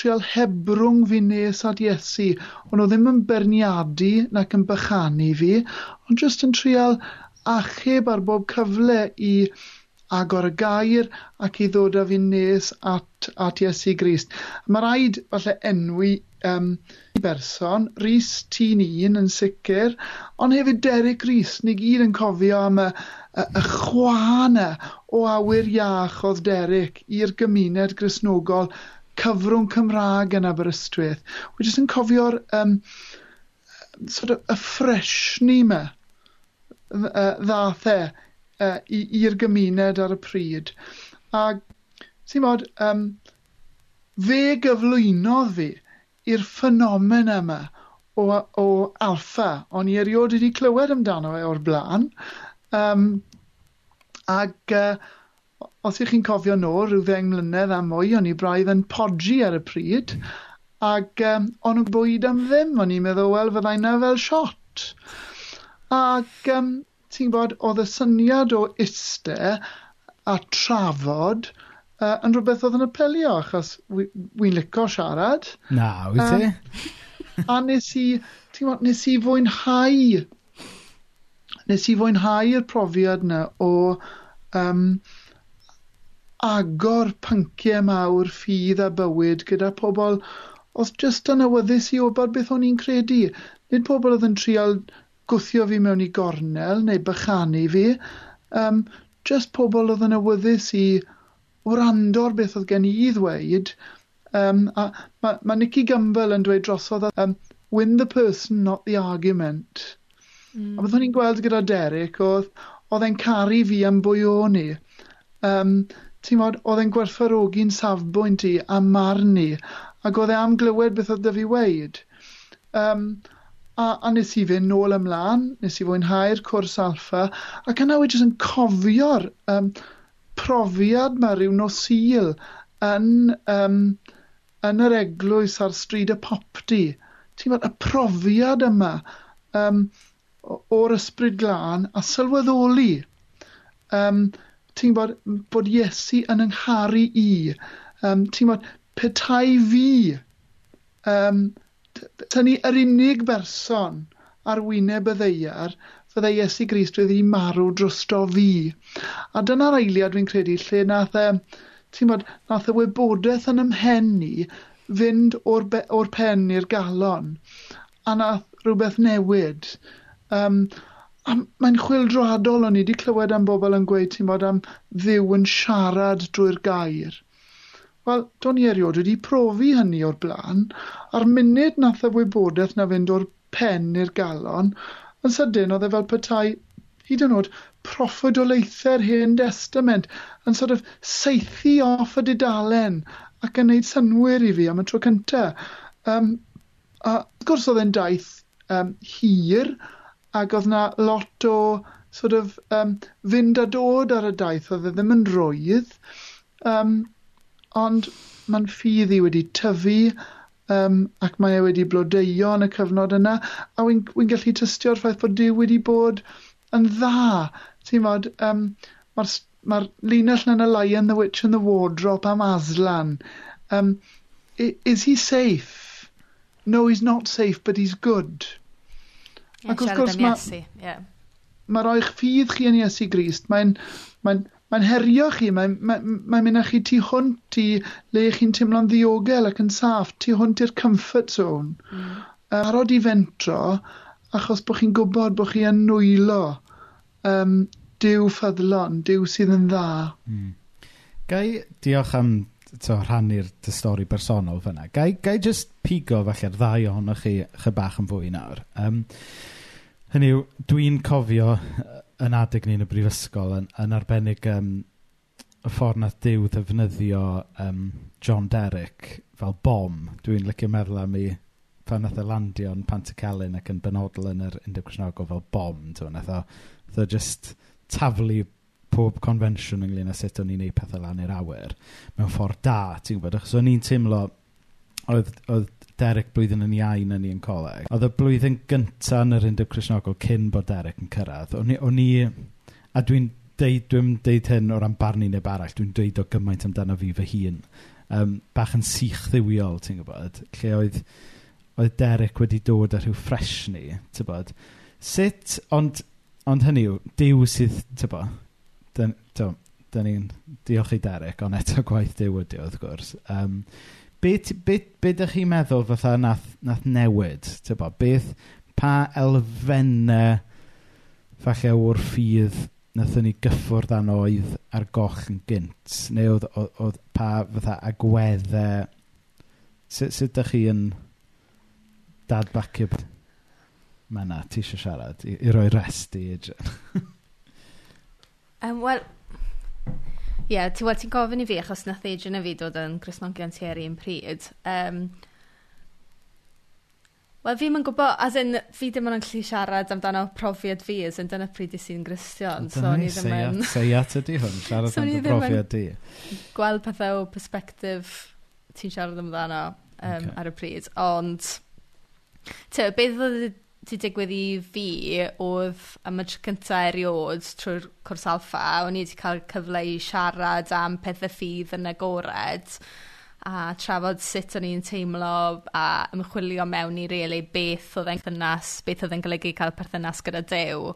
trial hebrwng fi nes at Iesu, ond o ddim yn berniadu nac yn bychanu fi, ond jyst yn trial achub ar bob cyfle i agor y gair ac i ddod â fi nes at, at Iesu Grist. Mae rhaid falle enwi um, berson, Rhys tîn un yn sicr, ond hefyd Derek Rhys, ni gyd yn cofio am y, y, y chwana o awyr iach oedd Derek i'r gymuned grisnogol cyfrwng Cymraeg yn Aberystwyth. Wy jyst yn cofio'r um, sort of, y ffreshni yma ddath e uh, i'r gymuned ar y pryd. A ti'n bod, um, fe gyflwynodd fi i'r ffenomen yma o, o alfa. O'n i eriod wedi clywed amdano e o'r blaen. Um, ac uh, os 'ych chi'n cofio nôl, rhyw ddeng mlynedd a mwy, o'n i braidd yn podgi ar y pryd, ac um, o'n nhw'n bwyd am ddim, o'n i'n meddwl, wel, fyddai na fel shot. Ac um, ti'n gwybod, oedd y syniad o iste a trafod uh, yn rhywbeth oedd yn apelio, achos wy'n wi licio siarad. Na, wyt ti? Um, a nes i, ti'n gwybod, nes i fwynhau, nes i fwynhau'r profiad yna o um, agor pynciau mawr ffydd a bywyd gyda pobl oedd jyst yn awyddus i obod beth o'n i'n credu. Nid pobl oedd yn trial gwthio fi mewn i gornel neu bychanu fi, um, jyst pobl oedd yn awyddus i wrando'r beth oedd gen i i ddweud. Um, a mae ma Nicky Gumbel yn dweud drosodd um, win the person, not the argument. Mm. A byddwn ni'n gweld gyda Derek oedd oedd e'n caru fi am bwy o ni. Um, Timod, oedd e'n gwerthfarogi'n safbwynt i a marn i, ac oedd e am glywed beth oedd dy fi weid. Um, a, a nes i fynd nôl ymlaen, nes i fwynhau'r cwrs alfa, ac yna wedi yn cofio'r um, profiad mae rhyw nos sil yn, um, yn yr eglwys ar stryd y popdi. Ti'n bod, y profiad yma um, o'r ysbryd glân a sylweddoli. Um, ti'n bod, bod Iesu yn yngharu i. Um, ti'n bod, petai fi um, tynnu yr unig berson ar wyneb y ddeiar, fyddai Iesu Grist wedi marw drosto fi. A dyna'r eiliad dwi'n credu lle nath e, ti'n bod, nath y wybodaeth yn ymhen ni fynd o'r, be, o'r pen i'r galon. A nath rhywbeth newid. Um, A mae'n chwildroadol o'n i wedi clywed am bobl yn gweud, ti'n bod am ddiw yn siarad drwy'r gair. Wel, do'n i erioed wedi profi hynny o'r blaen, a'r munud nath y wybodaeth na fynd o'r pen i'r galon, yn sydyn oedd e fel petai hyd yn oed proffodolaethau'r hen testament yn sort of seithi off y dudalen ac yn gwneud synwyr i fi am y tro cyntaf. Um, a wrth gwrs oedd e'n daith um, hir, ac oedd yna lot o sort of um, fynd a dod ar y daith, oedd e ddim yn rwydd, um, ond mae'n ffydd i wedi tyfu, um, ac mae e wedi blodeuo yn y cyfnod yna, a wy'n wy gallu tystio'r ffaith bod Dyw wedi bod yn dda. Ti'n modd, um, mae'r ma linell yn y Lion, The Witch and the Wardrobe am Aslan. Um, is he safe? No, he's not safe, but he's good. Ie, Ac wrth gwrs, mae yeah. ma roi'ch ffydd chi yn Iesu Grist. Mae'n mae mae herio chi, mae'n mae, mae mynd â chi tu hwnt i le chi'n teimlo'n ddiogel ac yn saff, tu hwnt i'r comfort zone. Mm. Arod i fentro, achos bod chi'n gwybod bod chi yn nwylo um, diw ffyddlon, diw sydd yn dda. Mm. Gai diolch am to, rhannu'r stori bersonol fyna. Gai, gai just pigo falle'r ddau ohonoch chi chy bach yn fwy nawr. Um, hynny yw, dwi'n cofio yn adeg ni yn y brifysgol yn, yn arbennig um, y ffordd na Dyw ddefnyddio um, John Derrick fel bom. Dwi'n licio meddwl am i pan nath e y landio yn Pantycelyn ac yn benodol yn yr Undeb Cresnogol fel bom. Nath o, nath o just taflu pob convention ynglyn â sut o'n i'n neud pethau lan i'r awyr mewn ffordd da, ti'n gwybod? Achos o'n i'n teimlo, oedd, oedd Derek blwyddyn yn iau yn ni coleg. Oedd y blwyddyn gyntaf yn yr Undeb Cresnogol cyn bod Derek yn cyrraedd. O'n i, o'n i a dwi'n deud, dwi'n deud hyn o ran barnu neb arall, dwi'n deud o gymaint amdano fi fy hun. Um, bach yn sych ddiwiol, ti'n gwybod? Lle oedd, oedd Derek wedi dod â rhyw ffres ni, ti'n gwybod? Sut, ond, ond hynny yw, diw sydd, ti'n gwybod, dyn, ni'n diolch i Derek, ond eto gwaith Dyw ydi wrth gwrs. Um, be, be, be ydych chi'n meddwl fatha nath, nath newid? Bo, beth, pa elfennau falle o'r ffydd nathon ni gyffwrdd â'n oedd ar goch yn gynt? Neu oedd, oedd, oedd pa fatha agweddau... Sut, sut ydych chi yn dadbacio... Mae yna, ti eisiau siarad i, i roi rest i Adrian. Um, Wel, ie, yeah, ti'n ti gofyn i fi, achos nath Adrian na fi dod yn Cresnogion Thierry yn pryd. Um, Wel, fi'n yn gwybod, as in, fi ddim yn gallu siarad amdano profiad fi, as in, dyna pryd i sy'n gristion. So, ni ddim yn... Seiat ydi hwn, siarad so, amdano profiad di. Gweld pethau o perspektif ti'n siarad amdano um, okay. ar y pryd, ond... Te, beth oedd ti digwydd i fi oedd am y tro cyntaf eriod trwy'r cwrs alfa, o'n i wedi cael cyfle i siarad am pethe ffydd yn agored a trafod sut o'n i'n teimlo a ymchwilio mewn i really beth oedd e'n perthynas beth oedd e'n golygu cael perthynas gyda dew.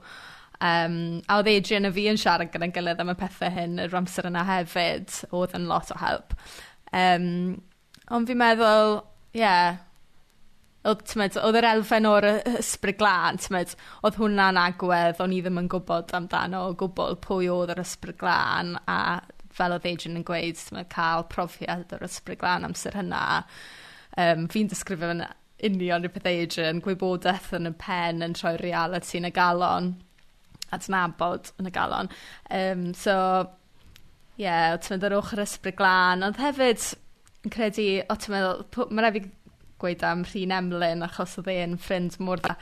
Um, a oedd Adrian a fi yn siarad gyda'n gilydd am y pethau hyn yr amser yna hefyd. Oedd yn lot o help. Um, ond fi'n meddwl, ie, yeah, Oedd, timod, oedd yr elfen o'r ysbryd glân, timod, oedd hwnna'n agwedd, o'n i ddim yn gwybod amdano o gwbl pwy oedd yr ysbryd glân, a fel oedd Adrian yn gweud, timod, cael profiad o'r ysbryd glân amser hynna. Um, fi'n disgrifio yn union rhywbeth Adrian, gwybodaeth yn y pen yn troi reality yn y galon, adnabod yn y galon. Um, so, ie, yeah, ti'n yr ochr ysbryd glân, ond hefyd, yn credu, o ti'n meddwl, mae'n rhaid fi gweud am Rhin Emlyn achos oedd e'n ffrind mor dda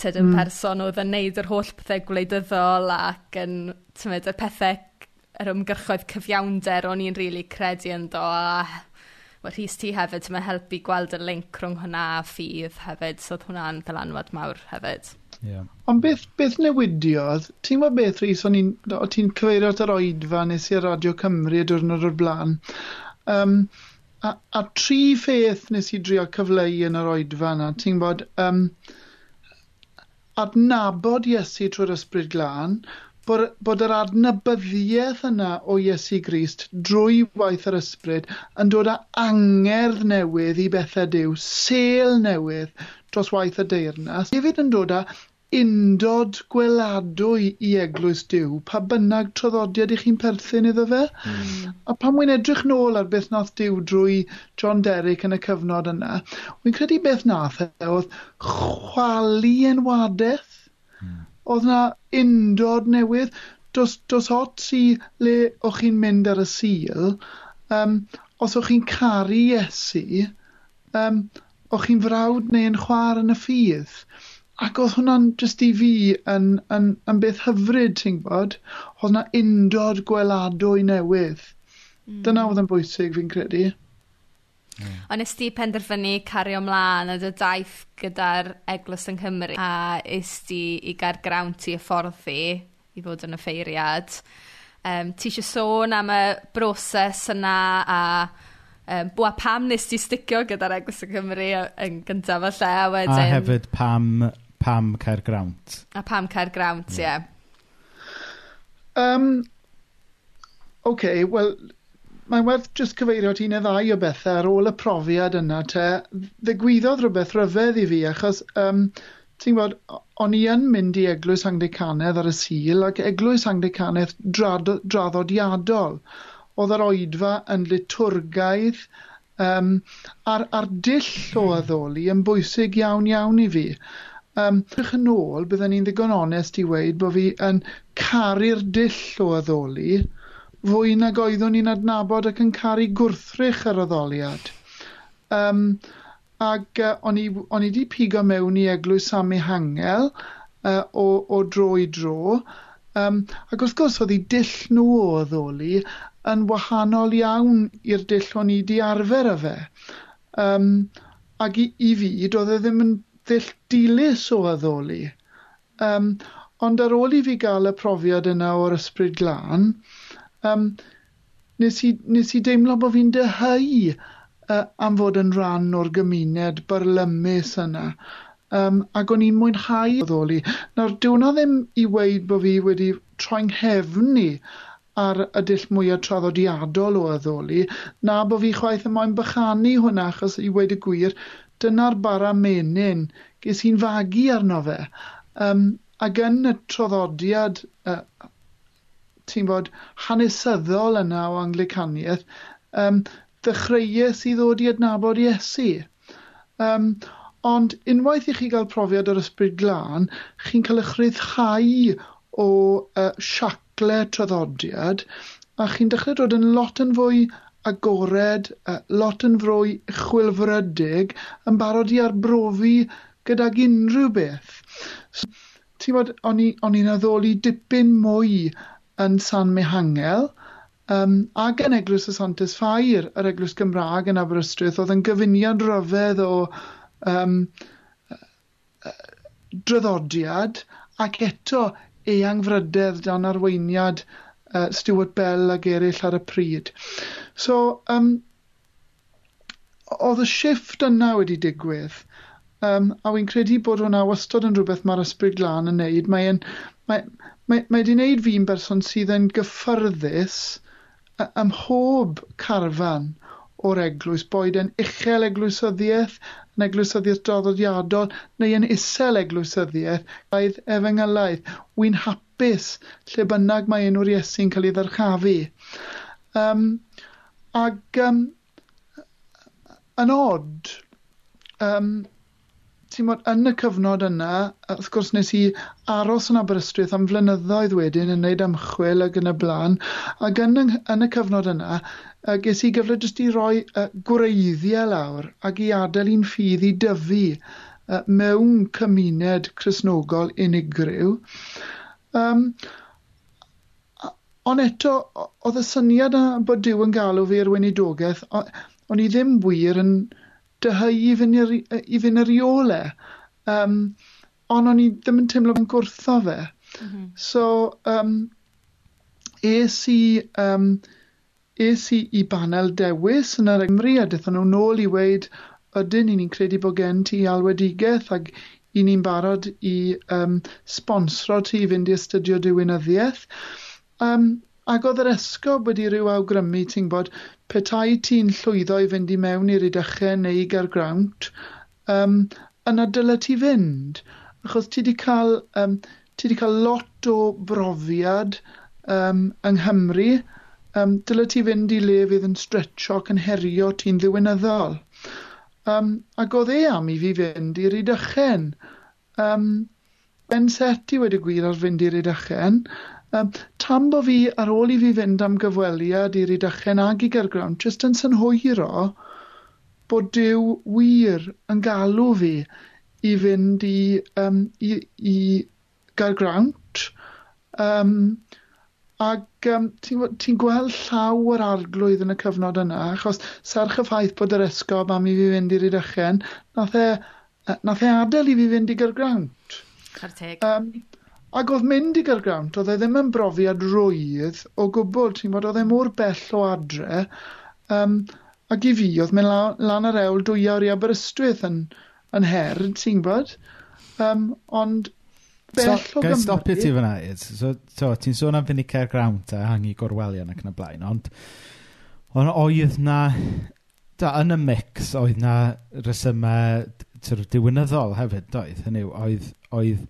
tyd yn mm. person oedd yn neud yr holl pethau gwleidyddol ac yn tymod, y pethau yr ymgyrchoedd cyfiawnder o'n i'n rili really credu yn do a wel, Rhys ti hefyd mae'n helpu gweld y link rhwng hwnna a ffydd hefyd so oedd hwnna'n ddylanwad mawr hefyd Yeah. Ond beth, beth newidiodd, ti'n gwybod beth Rhys, o'n ti'n cyfeirio at yr oedfa nes i'r Radio Cymru y diwrnod o'r blaen, um, A, a tri pheth nes i drio cyfleu yn yr oedfa yna, ti'n bod, um, adnabod Iesu trwy'r ysbryd glân, bod, bod yr adnabyddiaeth yna o Iesu Grist drwy waith yr ysbryd yn dod â angerdd newydd i bethau diw, sel newydd dros waith y deyrnas, hefyd yn dod â undod gweladwy i eglwys Dyw, pa bynnag troddodiad i chi'n perthyn iddo fe. Mm. A pan wy'n edrych nôl ar beth nath Dyw drwy John Derrick yn y cyfnod yna, wy'n credu beth nath e oedd chwalu enwadaeth. Mm. Oedd na undod newydd. dos, dos hot si le o'ch chi'n mynd ar y sil, um, os o'ch chi'n caru Iesu, um, o'ch chi'n frawd neu yn chwar yn y ffydd. Ac oedd hwnna'n just i fi yn, yn, yn beth hyfryd, ti'n gwybod? Oedd yna undod gweladwy newydd. Mm. Dyna oedd yn bwysig, fi'n credu. Mm. Ond nes ti penderfynu cario ymlaen y dy daith gyda'r Eglwys yng Nghymru a is ti i gael ti y hyfforddi i fod yn y ffeiriad. Um, ti eisiau sôn am y broses yna a um, bwa pam nes ti sticio gyda'r Eglwys yng Nghymru yn gyntaf falle a wedyn... A hefyd pam pam cair grawnt. A pam cair grawnt, ie. Yeah. Um, OK, wel, mae'n werth just cyfeirio at un neu ddau o bethau ar ôl y profiad yna te. Ddigwyddodd rhywbeth rhyfedd i fi, achos um, ti'n gwybod, o'n i yn mynd i eglwys Anglicanedd ar y sil, ac eglwys Anglicanedd drad, draddodiadol. Oedd yr oedfa yn liturgaidd, um, a'r, a'r dill o addoli yn bwysig iawn iawn i fi um, ych yn ôl, byddwn ni'n ddigon onest i weid bod fi yn caru'r dill o addoli fwy nag oeddwn ni'n adnabod ac yn caru gwrthrych yr addoliad. Um, ac uh, o'n i wedi pigo mewn i eglwys am Hangel uh, o, o dro i dro, um, ac wrth gwrs oedd ei dill nhw o addoli yn wahanol iawn i'r dill o'n i wedi arfer â fe. Um, ac i, i fi, doedd e ddim yn ddill dilys o addoli. Um, ond ar ôl i fi gael y profiad yna o'r ysbryd glân, um, nes, i, nes i deimlo bod fi'n dyhau uh, am fod yn rhan o'r gymuned barlymus yna. Um, ac o'n i'n mwynhau ddoli. Nawr, diwna ddim i weid bod fi wedi troi'n hefni ar y dill mwyaf traddodiadol o addoli, na bod fi chwaith yn moyn bychanu hwnna, achos i wedi gwir, dyna'r bara menyn ges i'n fagu arno fe. Um, ac yn y troddodiad, uh, ti'n bod, hanesyddol yna o Anglicaniaeth, um, ddechreuais i ddod i adnabod Iesu. Um, ond unwaith i chi gael profiad o'r ysbryd glân, chi'n cael eich rhyddhau o uh, siacle traddodiad, a chi'n dechrau dod yn lot yn fwy agored, uh, lot yn fwy chwilfrydig yn barod i arbrofi gydag unrhyw beth. So, ti'n bod, o'n i'n addoli dipyn mwy yn San Mehangel, um, ac yn Eglwys y Santes Ffair, yr Eglwys Gymraeg yn Aberystwyth, oedd yn gyfuniad ryfedd o um, dryddodiad ac eto eangfrydedd dan arweiniad uh, Stuart Bell ag eraill ar y pryd. So, um, oedd y shift yna wedi digwydd, um, a wy'n credu bod hwnna wastod yn rhywbeth mae'r ysbryd glân yn neud. Mae'n mae, mae, mae wedi wneud fi'n berson sydd yn gyffyrddus ym mhob carfan o'r eglwys, boed yn uchel eglwysyddiaeth yn eglwysyddiaeth draddodiadol neu yn isel eglwysyddiaeth oedd efengylaeth. Wy'n hapus lle bynnag mae enw'r Iesu'n cael ei ddarchafu. Um, ac um, yn od, um, Timod, yn y cyfnod yna, wrth gwrs nes i aros yn Aberystwyth am flynyddoedd wedyn yn wneud ymchwil ac yn y blaen, ac yn, yn y cyfnod yna, uh, ges i gyfle jyst i roi uh, gwreiddiau lawr ac i adael un ffydd i dyfu uh, mewn cymuned chrysnogol unigryw. Um, ond eto, oedd y syniad bod Dyw yn galw fi i'r weinidogaeth, o'n i ddim wir yn dyhau i fynd i'r, i fynd i'r iole. Um, ond o'n i ddim yn teimlo yn gwrtho fe. Mm -hmm. So, um, es i, um, es i i banel dewis yn yr Gymru a dethon nhw nôl i weid ydyn ni'n credu bod gen ti alwedigaeth ac i ni'n barod i um, sponsro ti i fynd i astudio diwynyddiaeth. Um, ac oedd yr esgob wedi rhyw awgrymu, ti'n bod, petai ti'n llwyddo i fynd i mewn i'r udychau neu i gergrawnt, um, yna dyle ti fynd. Achos ti wedi cael, um, ti wedi cael lot o brofiad um, yng Nghymru, um, dyle ti fynd i le fydd yn stretcho ac yn herio ti'n ddiwynyddol. Um, ac oedd e am i fi fynd i'r udychen. Um, ben set i wedi gwir ar fynd i'r udychen, Um, tam bo fi, ar ôl i fi fynd am gyfweliad i'r Idychen ag i Gergrawnt, jyst yn synhwyro bod Dyw wir yn galw fi i fynd i, um, i, i Gergrawnt. Um, Ac um, ti'n ti gweld llaw yr arglwydd yn y cyfnod yna, achos serch y ffaith bod yr esgob am i fi fynd i'r Idychen, nath e, nath e adael i fi fynd i gyrgrawnt. Carteg. Um, Ac oedd mynd i Gyrgrawnt, oedd e ddim yn brofiad rwydd o gwbl, ti'n bod, oedd e mor bell o adre. Um, ac i fi, oedd mynd lan, lan ar ewl dwy awr i Aberystwyth yn, yn her, ti'n bod? Um, ond bell so, o Gymru... stopio ti fyna, Ed. So, so ti'n sôn am fynd i Caergrawnt a hangi gorwelion ac yn y blaen, ond ond oedd na... Da, yn y mix, oedd na resymau diwynyddol hefyd, doedd. Hynny, oedd, oedd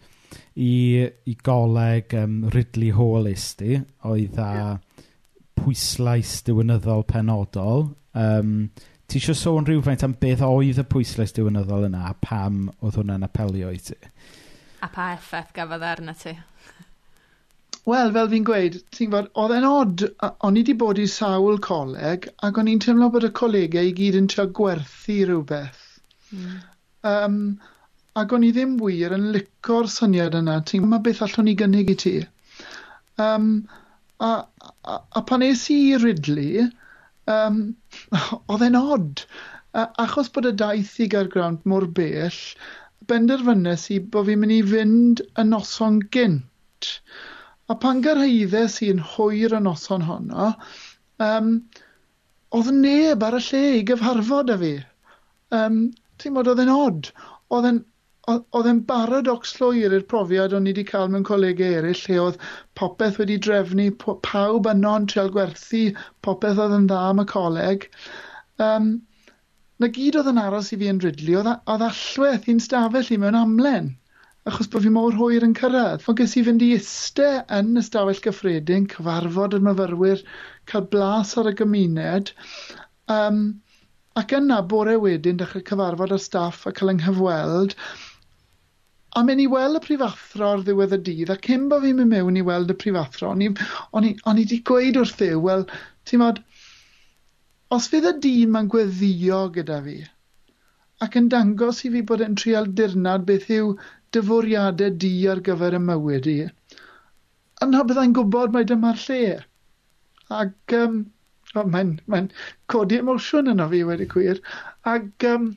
i, i goleg um, Ridley Hall isti, oedd a yeah. pwyslais diwynyddol penodol. Um, ti eisiau sôn rhywfaint am beth oedd y pwyslais diwynyddol yna a pam oedd hwnna'n apelio i ti? A pa effaith gafodd e arna ti? Wel, fel fi'n gweud, ti'n fod, oedd e'n od, o'n i wedi bod i sawl coleg, ac o'n i'n teimlo bod y colegau i gyd yn trio gwerthu rhywbeth. Mm. Um, ac o'n i ddim wir yn licor syniad yna, ti'n gwybod beth allwn ni gynnig i ti. Um, a, a, a pan es i i Ridley, um, oedd e'n od. A, achos bod y daith i gael mor bell, benderfynnes i bod fi'n mynd i fynd y noson gynt. A pan gyrhaeddes i'n hwyr y noson honno, um, oedd neb ar y lle i gyfarfod â fi. Um, ti'n modd, oedd e'n od. Oedd e'n oedd e'n baradox llwyr i'r profiad o'n i wedi cael mewn colegau eraill lle oedd popeth wedi drefnu, pawb yno'n treol gwerthu, popeth oedd yn dda am y coleg. Um, na gyd oedd yn aros i fi yn rydlu, oedd, oedd allweth i'n stafell i mewn amlen, achos bod fi mor hwyr yn cyrraedd. Fod ges i fynd i iste yn y stafell gyffredin, cyfarfod y myfyrwyr, cael blas ar y gymuned, um, ac yna bore wedyn dechrau cyfarfod ar staff a cael yng nghyfweld, a mynd i weld y prifathro ar ddiwedd y dydd, a cyn bod fi'n mynd mewn i weld y prifathro, o'n i, on i, on i di gweud wrth ddew, wel, ti'n modd, os fydd y dyn mae'n gweddio gyda fi, ac yn dangos i fi bod yn trial dirnad beth yw dyfwriadau di ar gyfer y mywyd i, yna byddai'n gwybod mae dyma'r lle. Ac um, oh, mae'n mae codi emosiwn yno fi wedi cwir. Ac um,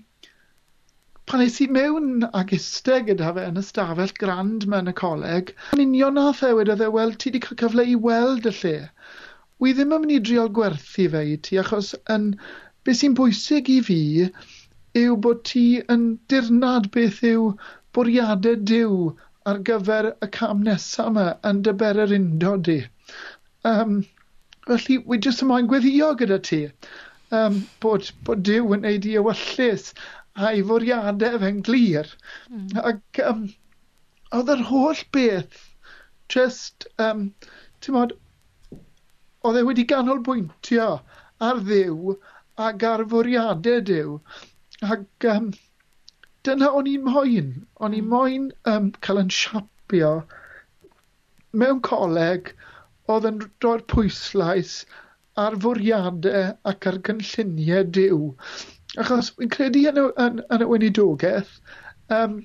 pan es i mewn ag iste gyda fe yn ystafell grand mewn yn y coleg, yn union nath e wedodd e, wel, ti wedi cael cyfle i weld y lle. Wi ddim yn mynd i driol gwerthu fe i ti, achos yn, beth sy'n bwysig i fi yw bod ti yn dirnad beth yw bwriadau diw ar gyfer y cam nesaf yma yn dyber yr undod di. Um, felly, wi jyst ymlaen gweddio gyda ti um, bod, bod diw yn neud i ewyllus a'i fwriadau fe'n glir. Mm. Ac um, oedd yr holl beth just, um, ti'n modd, oedd e wedi ganolbwyntio ar ddiw ac ar fwriadau diw. Ac um, dyna o'n i'n moyn. O'n i'n hmm. moyn um, cael yn siapio mewn coleg oedd yn roi'r pwyslais ar fwriadau ac ar gynlluniau diw. Achos fi'n credu yn y, yn, yn y weinidogaeth, um,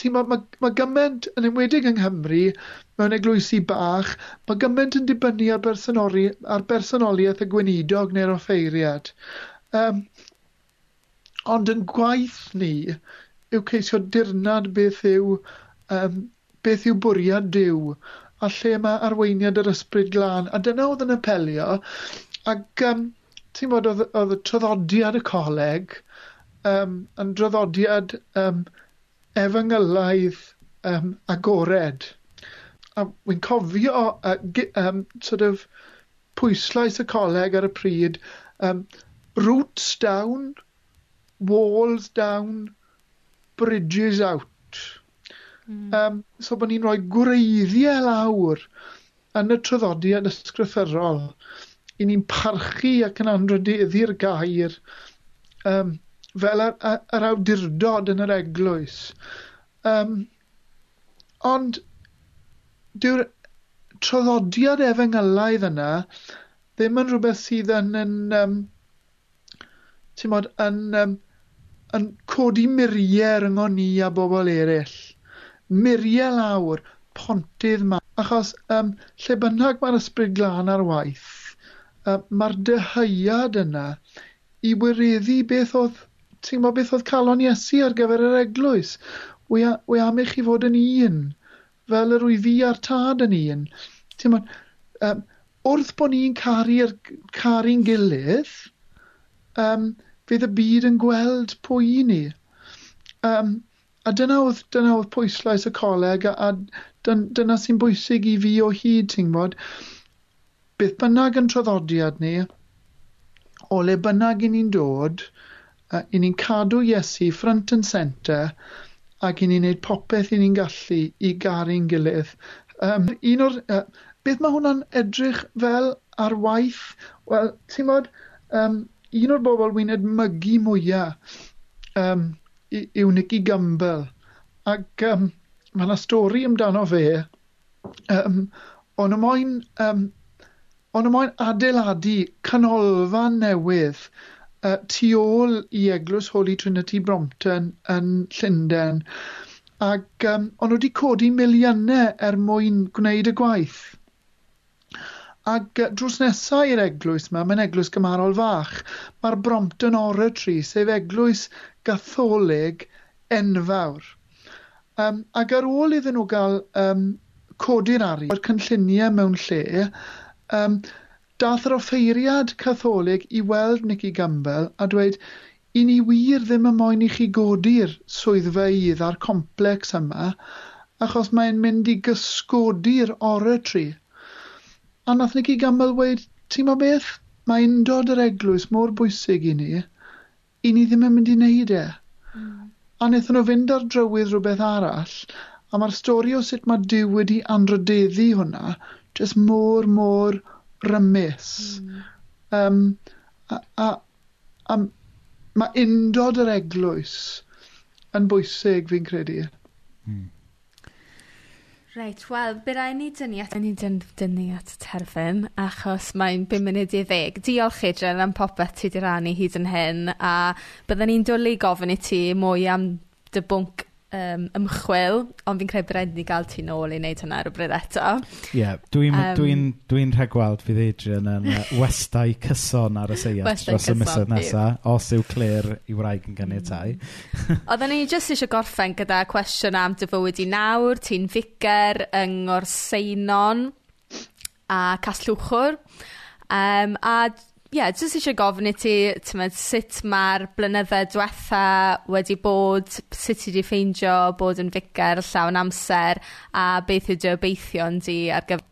ti'n mae ma, ma gymaint, yn enwedig yng Nghymru, mewn eglwysi bach, mae gymaint yn dibynnu ar, bersonoli, ar bersonoliaeth y gweinidog neu'r offeiriad. Um, ond yn gwaith ni yw ceisio dirnad beth yw, um, beth yw bwriad Dyw a lle mae arweiniad yr ysbryd glân. A dyna oedd yn apelio. Ac um, ti'n bod, oedd, oedd y traddodiad y coleg um, yn draddodiad um, efengylaidd um, agored. A wy'n cofio uh, um, sort of pwyslais y coleg ar y pryd, um, roots down, walls down, bridges out. Mm. Um, so bod ni'n rhoi gwreiddiau lawr yn y traddodiad ysgrythyrol. 'y ni'n parchu ac yn anrhydeddu'r gair um, fel yr, yr awdurdod yn yr eglwys. Um, ond dyw'r troddodiad efengelaidd yna ddim yn rhywbeth sydd yn, yn, um, mod, yn, um, yn codi miriau ryngon ni a bobl eraill. Miriau lawr, pontydd ma. Achos um, lle bynnag mae'r ysbryd glân ar waith, uh, mae'r dyheuad yna i wireddu beth oedd, ti'n gwybod beth oedd calon Iesu ar gyfer yr eglwys. Wy, wy am i chi fod yn un, fel yr wy fi a'r tad yn un. Ti'n gwybod, um, wrth bod ni'n caru'r caru'n gilydd, um, fydd y byd yn gweld pwy i ni. Um, a dyna oedd, dyna oedd pwyslais y coleg a, a dyna sy'n bwysig i fi o hyd, ti'n gwybod beth bynnag yn traddodiad ni, o le bynnag i ni'n dod, uh, i ni'n cadw Iesu front and centre, ac i ni'n neud popeth i ni'n gallu i garu'n gilydd. Um, un o'r... Uh, beth mae hwnna'n edrych fel ar waith? Wel, ti'n bod, um, un o'r bobl wy'n edmygu mwyaf um, yw Nicky Gumbel. Ac um, mae yna stori amdano fe, um, ond y moyn um, Ond ymlaen adeiladu canolfan newydd uh, tu ôl i Eglwys Holy Trinity Brompton yn Llundain. Ac um, ond nhw wedi codi miliynau er mwyn gwneud y gwaith. Ac drws nesaf i'r eglwys yma, mae'n eglwys gymarol fach, mae'r Brompton Oratory, sef eglwys gatholig enfawr. Um, ac ar ôl iddyn nhw gael um, codi'r arian, mae'r cynlluniau mewn lle, um, dath yr offeiriad catholig i weld Nicky Gumbel a dweud, i ni wir ddim yn moyn i chi godi'r swyddfeydd a'r complex yma, achos mae'n mynd i gysgodi'r oratory. A nath Nicky Gumbel weid, ti'n ma beth? Mae undod yr eglwys mor bwysig i ni, i ni ddim yn mynd i wneud e. Mm. A wnaethon nhw fynd ar drywydd rhywbeth arall, a mae'r stori o sut mae Dyw wedi anrydeddu hwnna jyst mor, mor rymus. Mm. Um, a, a, a mae undod yr eglwys yn bwysig fi'n credu. Mm. Reit, wel, bydd rhaid ni dynnu at... Ni dynnu at y terfyn, achos mae'n 5 munud i ddeg. Diolch, Adrian, am popeth ti di rannu hyd yn hyn, a byddwn ni'n dwlu gofyn i ti mwy am dy bwnc um, ymchwil ond fi'n credu bydd rhaid ni gael ti nôl i wneud hwnna rhywbryd eto. Ie, yeah, dwi'n um, dwi dwi rhagweld fydd Adrian yn yy westai cyson ar y seiat dros y cyson, misoedd nesaf, os yw Claire i wraig yn mm. caniatáu. Oedden ni jyst eisiau gorffen gyda cwestiwn am dy fywyd i nawr, ti'n ficer yng Ngorseinon a Caslwchwr. Um, a ie, yeah, jyst eisiau gofyn i ti, tymod, sut mae'r blynyddoedd diwetha wedi bod, sut ti wedi ffeindio bod yn ficer llawn amser, a beth yw dy obeithion di ar gyfer...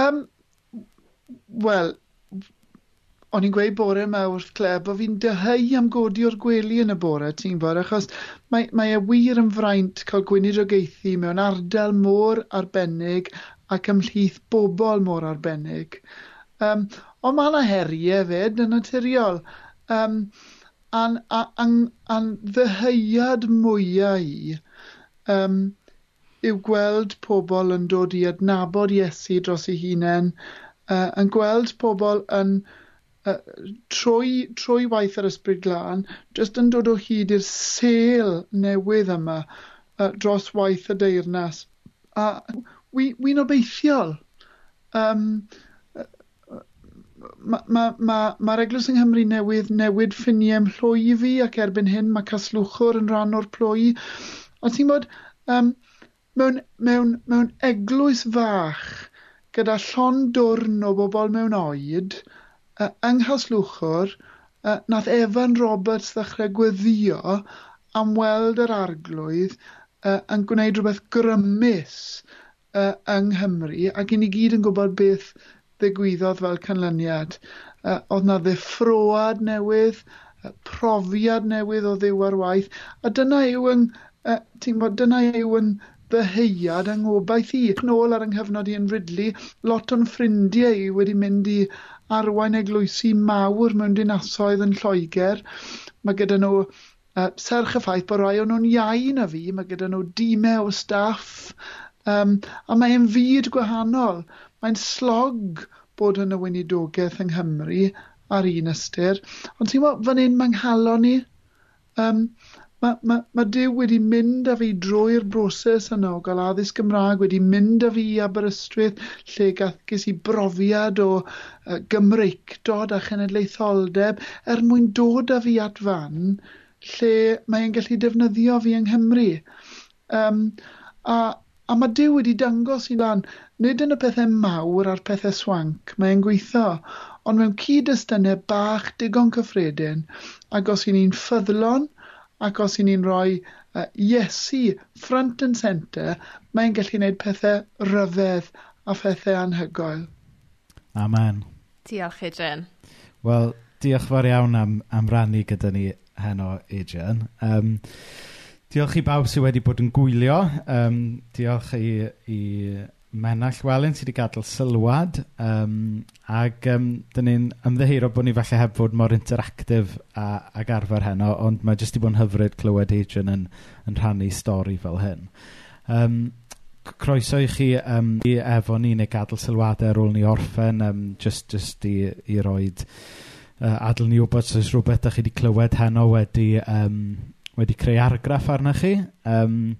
Um, wel, o'n i'n gweud bore yma wrth Clare bod fi'n dyhau am godi o'r gwely yn y bore, ti'n bod, achos mae, mae e wir yn fraint cael gwynir o geithi mewn ardal môr arbennig ac ymhlith bobl môr arbennig. Um, ond mae yna heriau fyd yn naturiol. Um, a'n, a'n, an ddyheuad mwyau i um, yw gweld pobl yn dod i adnabod Iesu dros ei hunain, uh, yn gweld pobl yn uh, trwy, trwy waith yr ysbryd glân, jyst yn dod o hyd i'r sel newydd yma uh, dros waith y deyrnas. A wy'n wi obeithiol. Um, mae'r ma, ma, ma eglwys yng Nghymru newydd newid ffiniau mhlwy fi ac erbyn hyn mae caslwchwr yn rhan o'r plwy. A ti'n bod, um, mewn, mewn, mewn eglwys fach gyda llon dwrn o bobl mewn oed, uh, yng Nghaslwchwr, uh, nath Evan Roberts ddechrau gweddio am weld yr arglwydd uh, yn gwneud rhywbeth grymus uh, yng Nghymru ac i ni gyd yn gwybod beth ddigwyddodd fel canlyniad. Uh, oedd na ddiffroad newydd, uh, profiad newydd o ddiw ar waith, a dyna yw yng, uh, bod, dyna yw yng ddyheuad yng ngobaith i. Nôl ar yng nghyfnod i yn Ridley, lot o'n ffrindiau i wedi mynd i arwain eglwysi mawr mewn dinasoedd yn Lloegr. Mae gyda nhw uh, serch y ffaith bod rai o'n nhw'n iau na fi, mae gyda nhw dîmau o staff, um, a mae'n fyd gwahanol. Mae'n slog bod yn y weinidogaeth yng Nghymru ar un ystyr, ond ti'n meddwl, fan hyn mae'n halo ni. Um, Mae ma, ma Dyw wedi mynd â fi drwy'r broses yno, gael addysg Gymraeg, wedi mynd â fi i Aberystwyth, lle ges i brofiad o uh, Gymreicdod a chenedlaetholdeb, er mwyn dod â fi at fan, lle mae'n gallu defnyddio fi yng Nghymru. Um, a A mae Dyw wedi dangos i lan, nid yn y pethau mawr a'r pethau swanc, mae'n gweithio, ond mewn cyd-destynau bach digon cyffredin, ac os i ni'n ffyddlon, ac os i ni'n rhoi uh, Iesu front and centre, mae'n gallu gwneud pethau rhyfedd a phethau anhygoel. Amen. Diolch, Adrian. Wel, diolch fawr iawn am, am rannu gyda ni heno, Adrian. Um, Diolch i bawb sydd wedi bod yn gwylio. Um, diolch i, i Menall Welyn sydd wedi gadael sylwad. Um, ac um, dyn ni'n ymddeheiro bod ni falle heb fod mor interactif a, ag arfer heno, ond mae jyst i bod yn hyfryd clywed Adrian yn, yn rhannu stori fel hyn. Um, croeso i chi um, i efo ni neu gadael sylwadau ar ôl ni orffen, um, just, just i, i roed uh, adl ni wybod os oes rhywbeth ydych chi wedi clywed heno wedi um, wedi creu argraff arnoch chi. Um,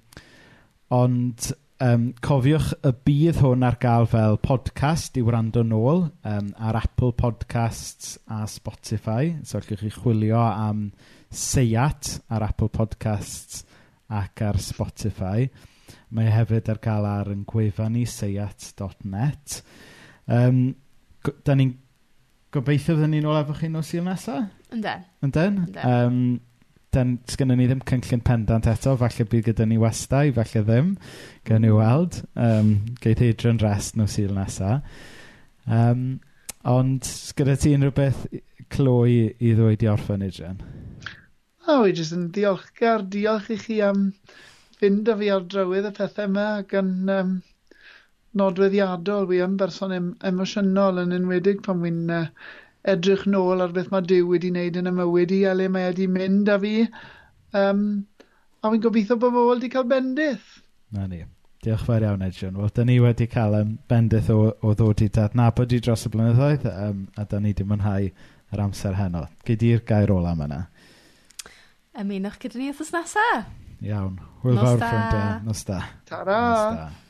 ond um, cofiwch y bydd hwn ar gael fel podcast i wrando nôl um, ar Apple Podcasts a Spotify. So, allwch chi chwilio am Seiat ar Apple Podcasts ac ar Spotify. Mae hefyd ar gael ar yn gwefan ni, seiat.net. Um, da ni'n gobeithio fydden ni'n ôl efo chi nos i'r nesaf? Ynden. Ynden? Ynden. Um, dan, sgynny ni ddim cynllun pendant eto, falle bydd gyda ni westau, falle ddim, gan ni weld. Um, Geith Adrian rest nhw syl nesaf. Um, ond, gyda ti unrhyw beth cloi i ddweud i orffen, Adrian? O, oh, i jyst yn diolchgar, diolch i chi am fynd â fi ar drywydd y pethau yma ac yn um, nodweddiadol. Wi yn berson em emosiynol yn enwedig pan wy'n uh, edrych nôl ar beth mae Dyw wedi wneud yn y mywyd i a le mae wedi mynd â fi. Um, a fi'n gobeithio bod bobl wedi cael bendith. Na ni. Diolch fawr iawn, Edjon. Wel, da ni wedi cael um, bendith o, o ddod i dadnabod i dros y blynyddoedd, um, a da ni wedi mwynhau yr amser heno. Gyd i'r gair ola yma yna. Ymunwch gyda ni wrthnos nesaf. Iawn. Hwyl fawr ffrindiau. Nos da. Ta-ra. Nos da.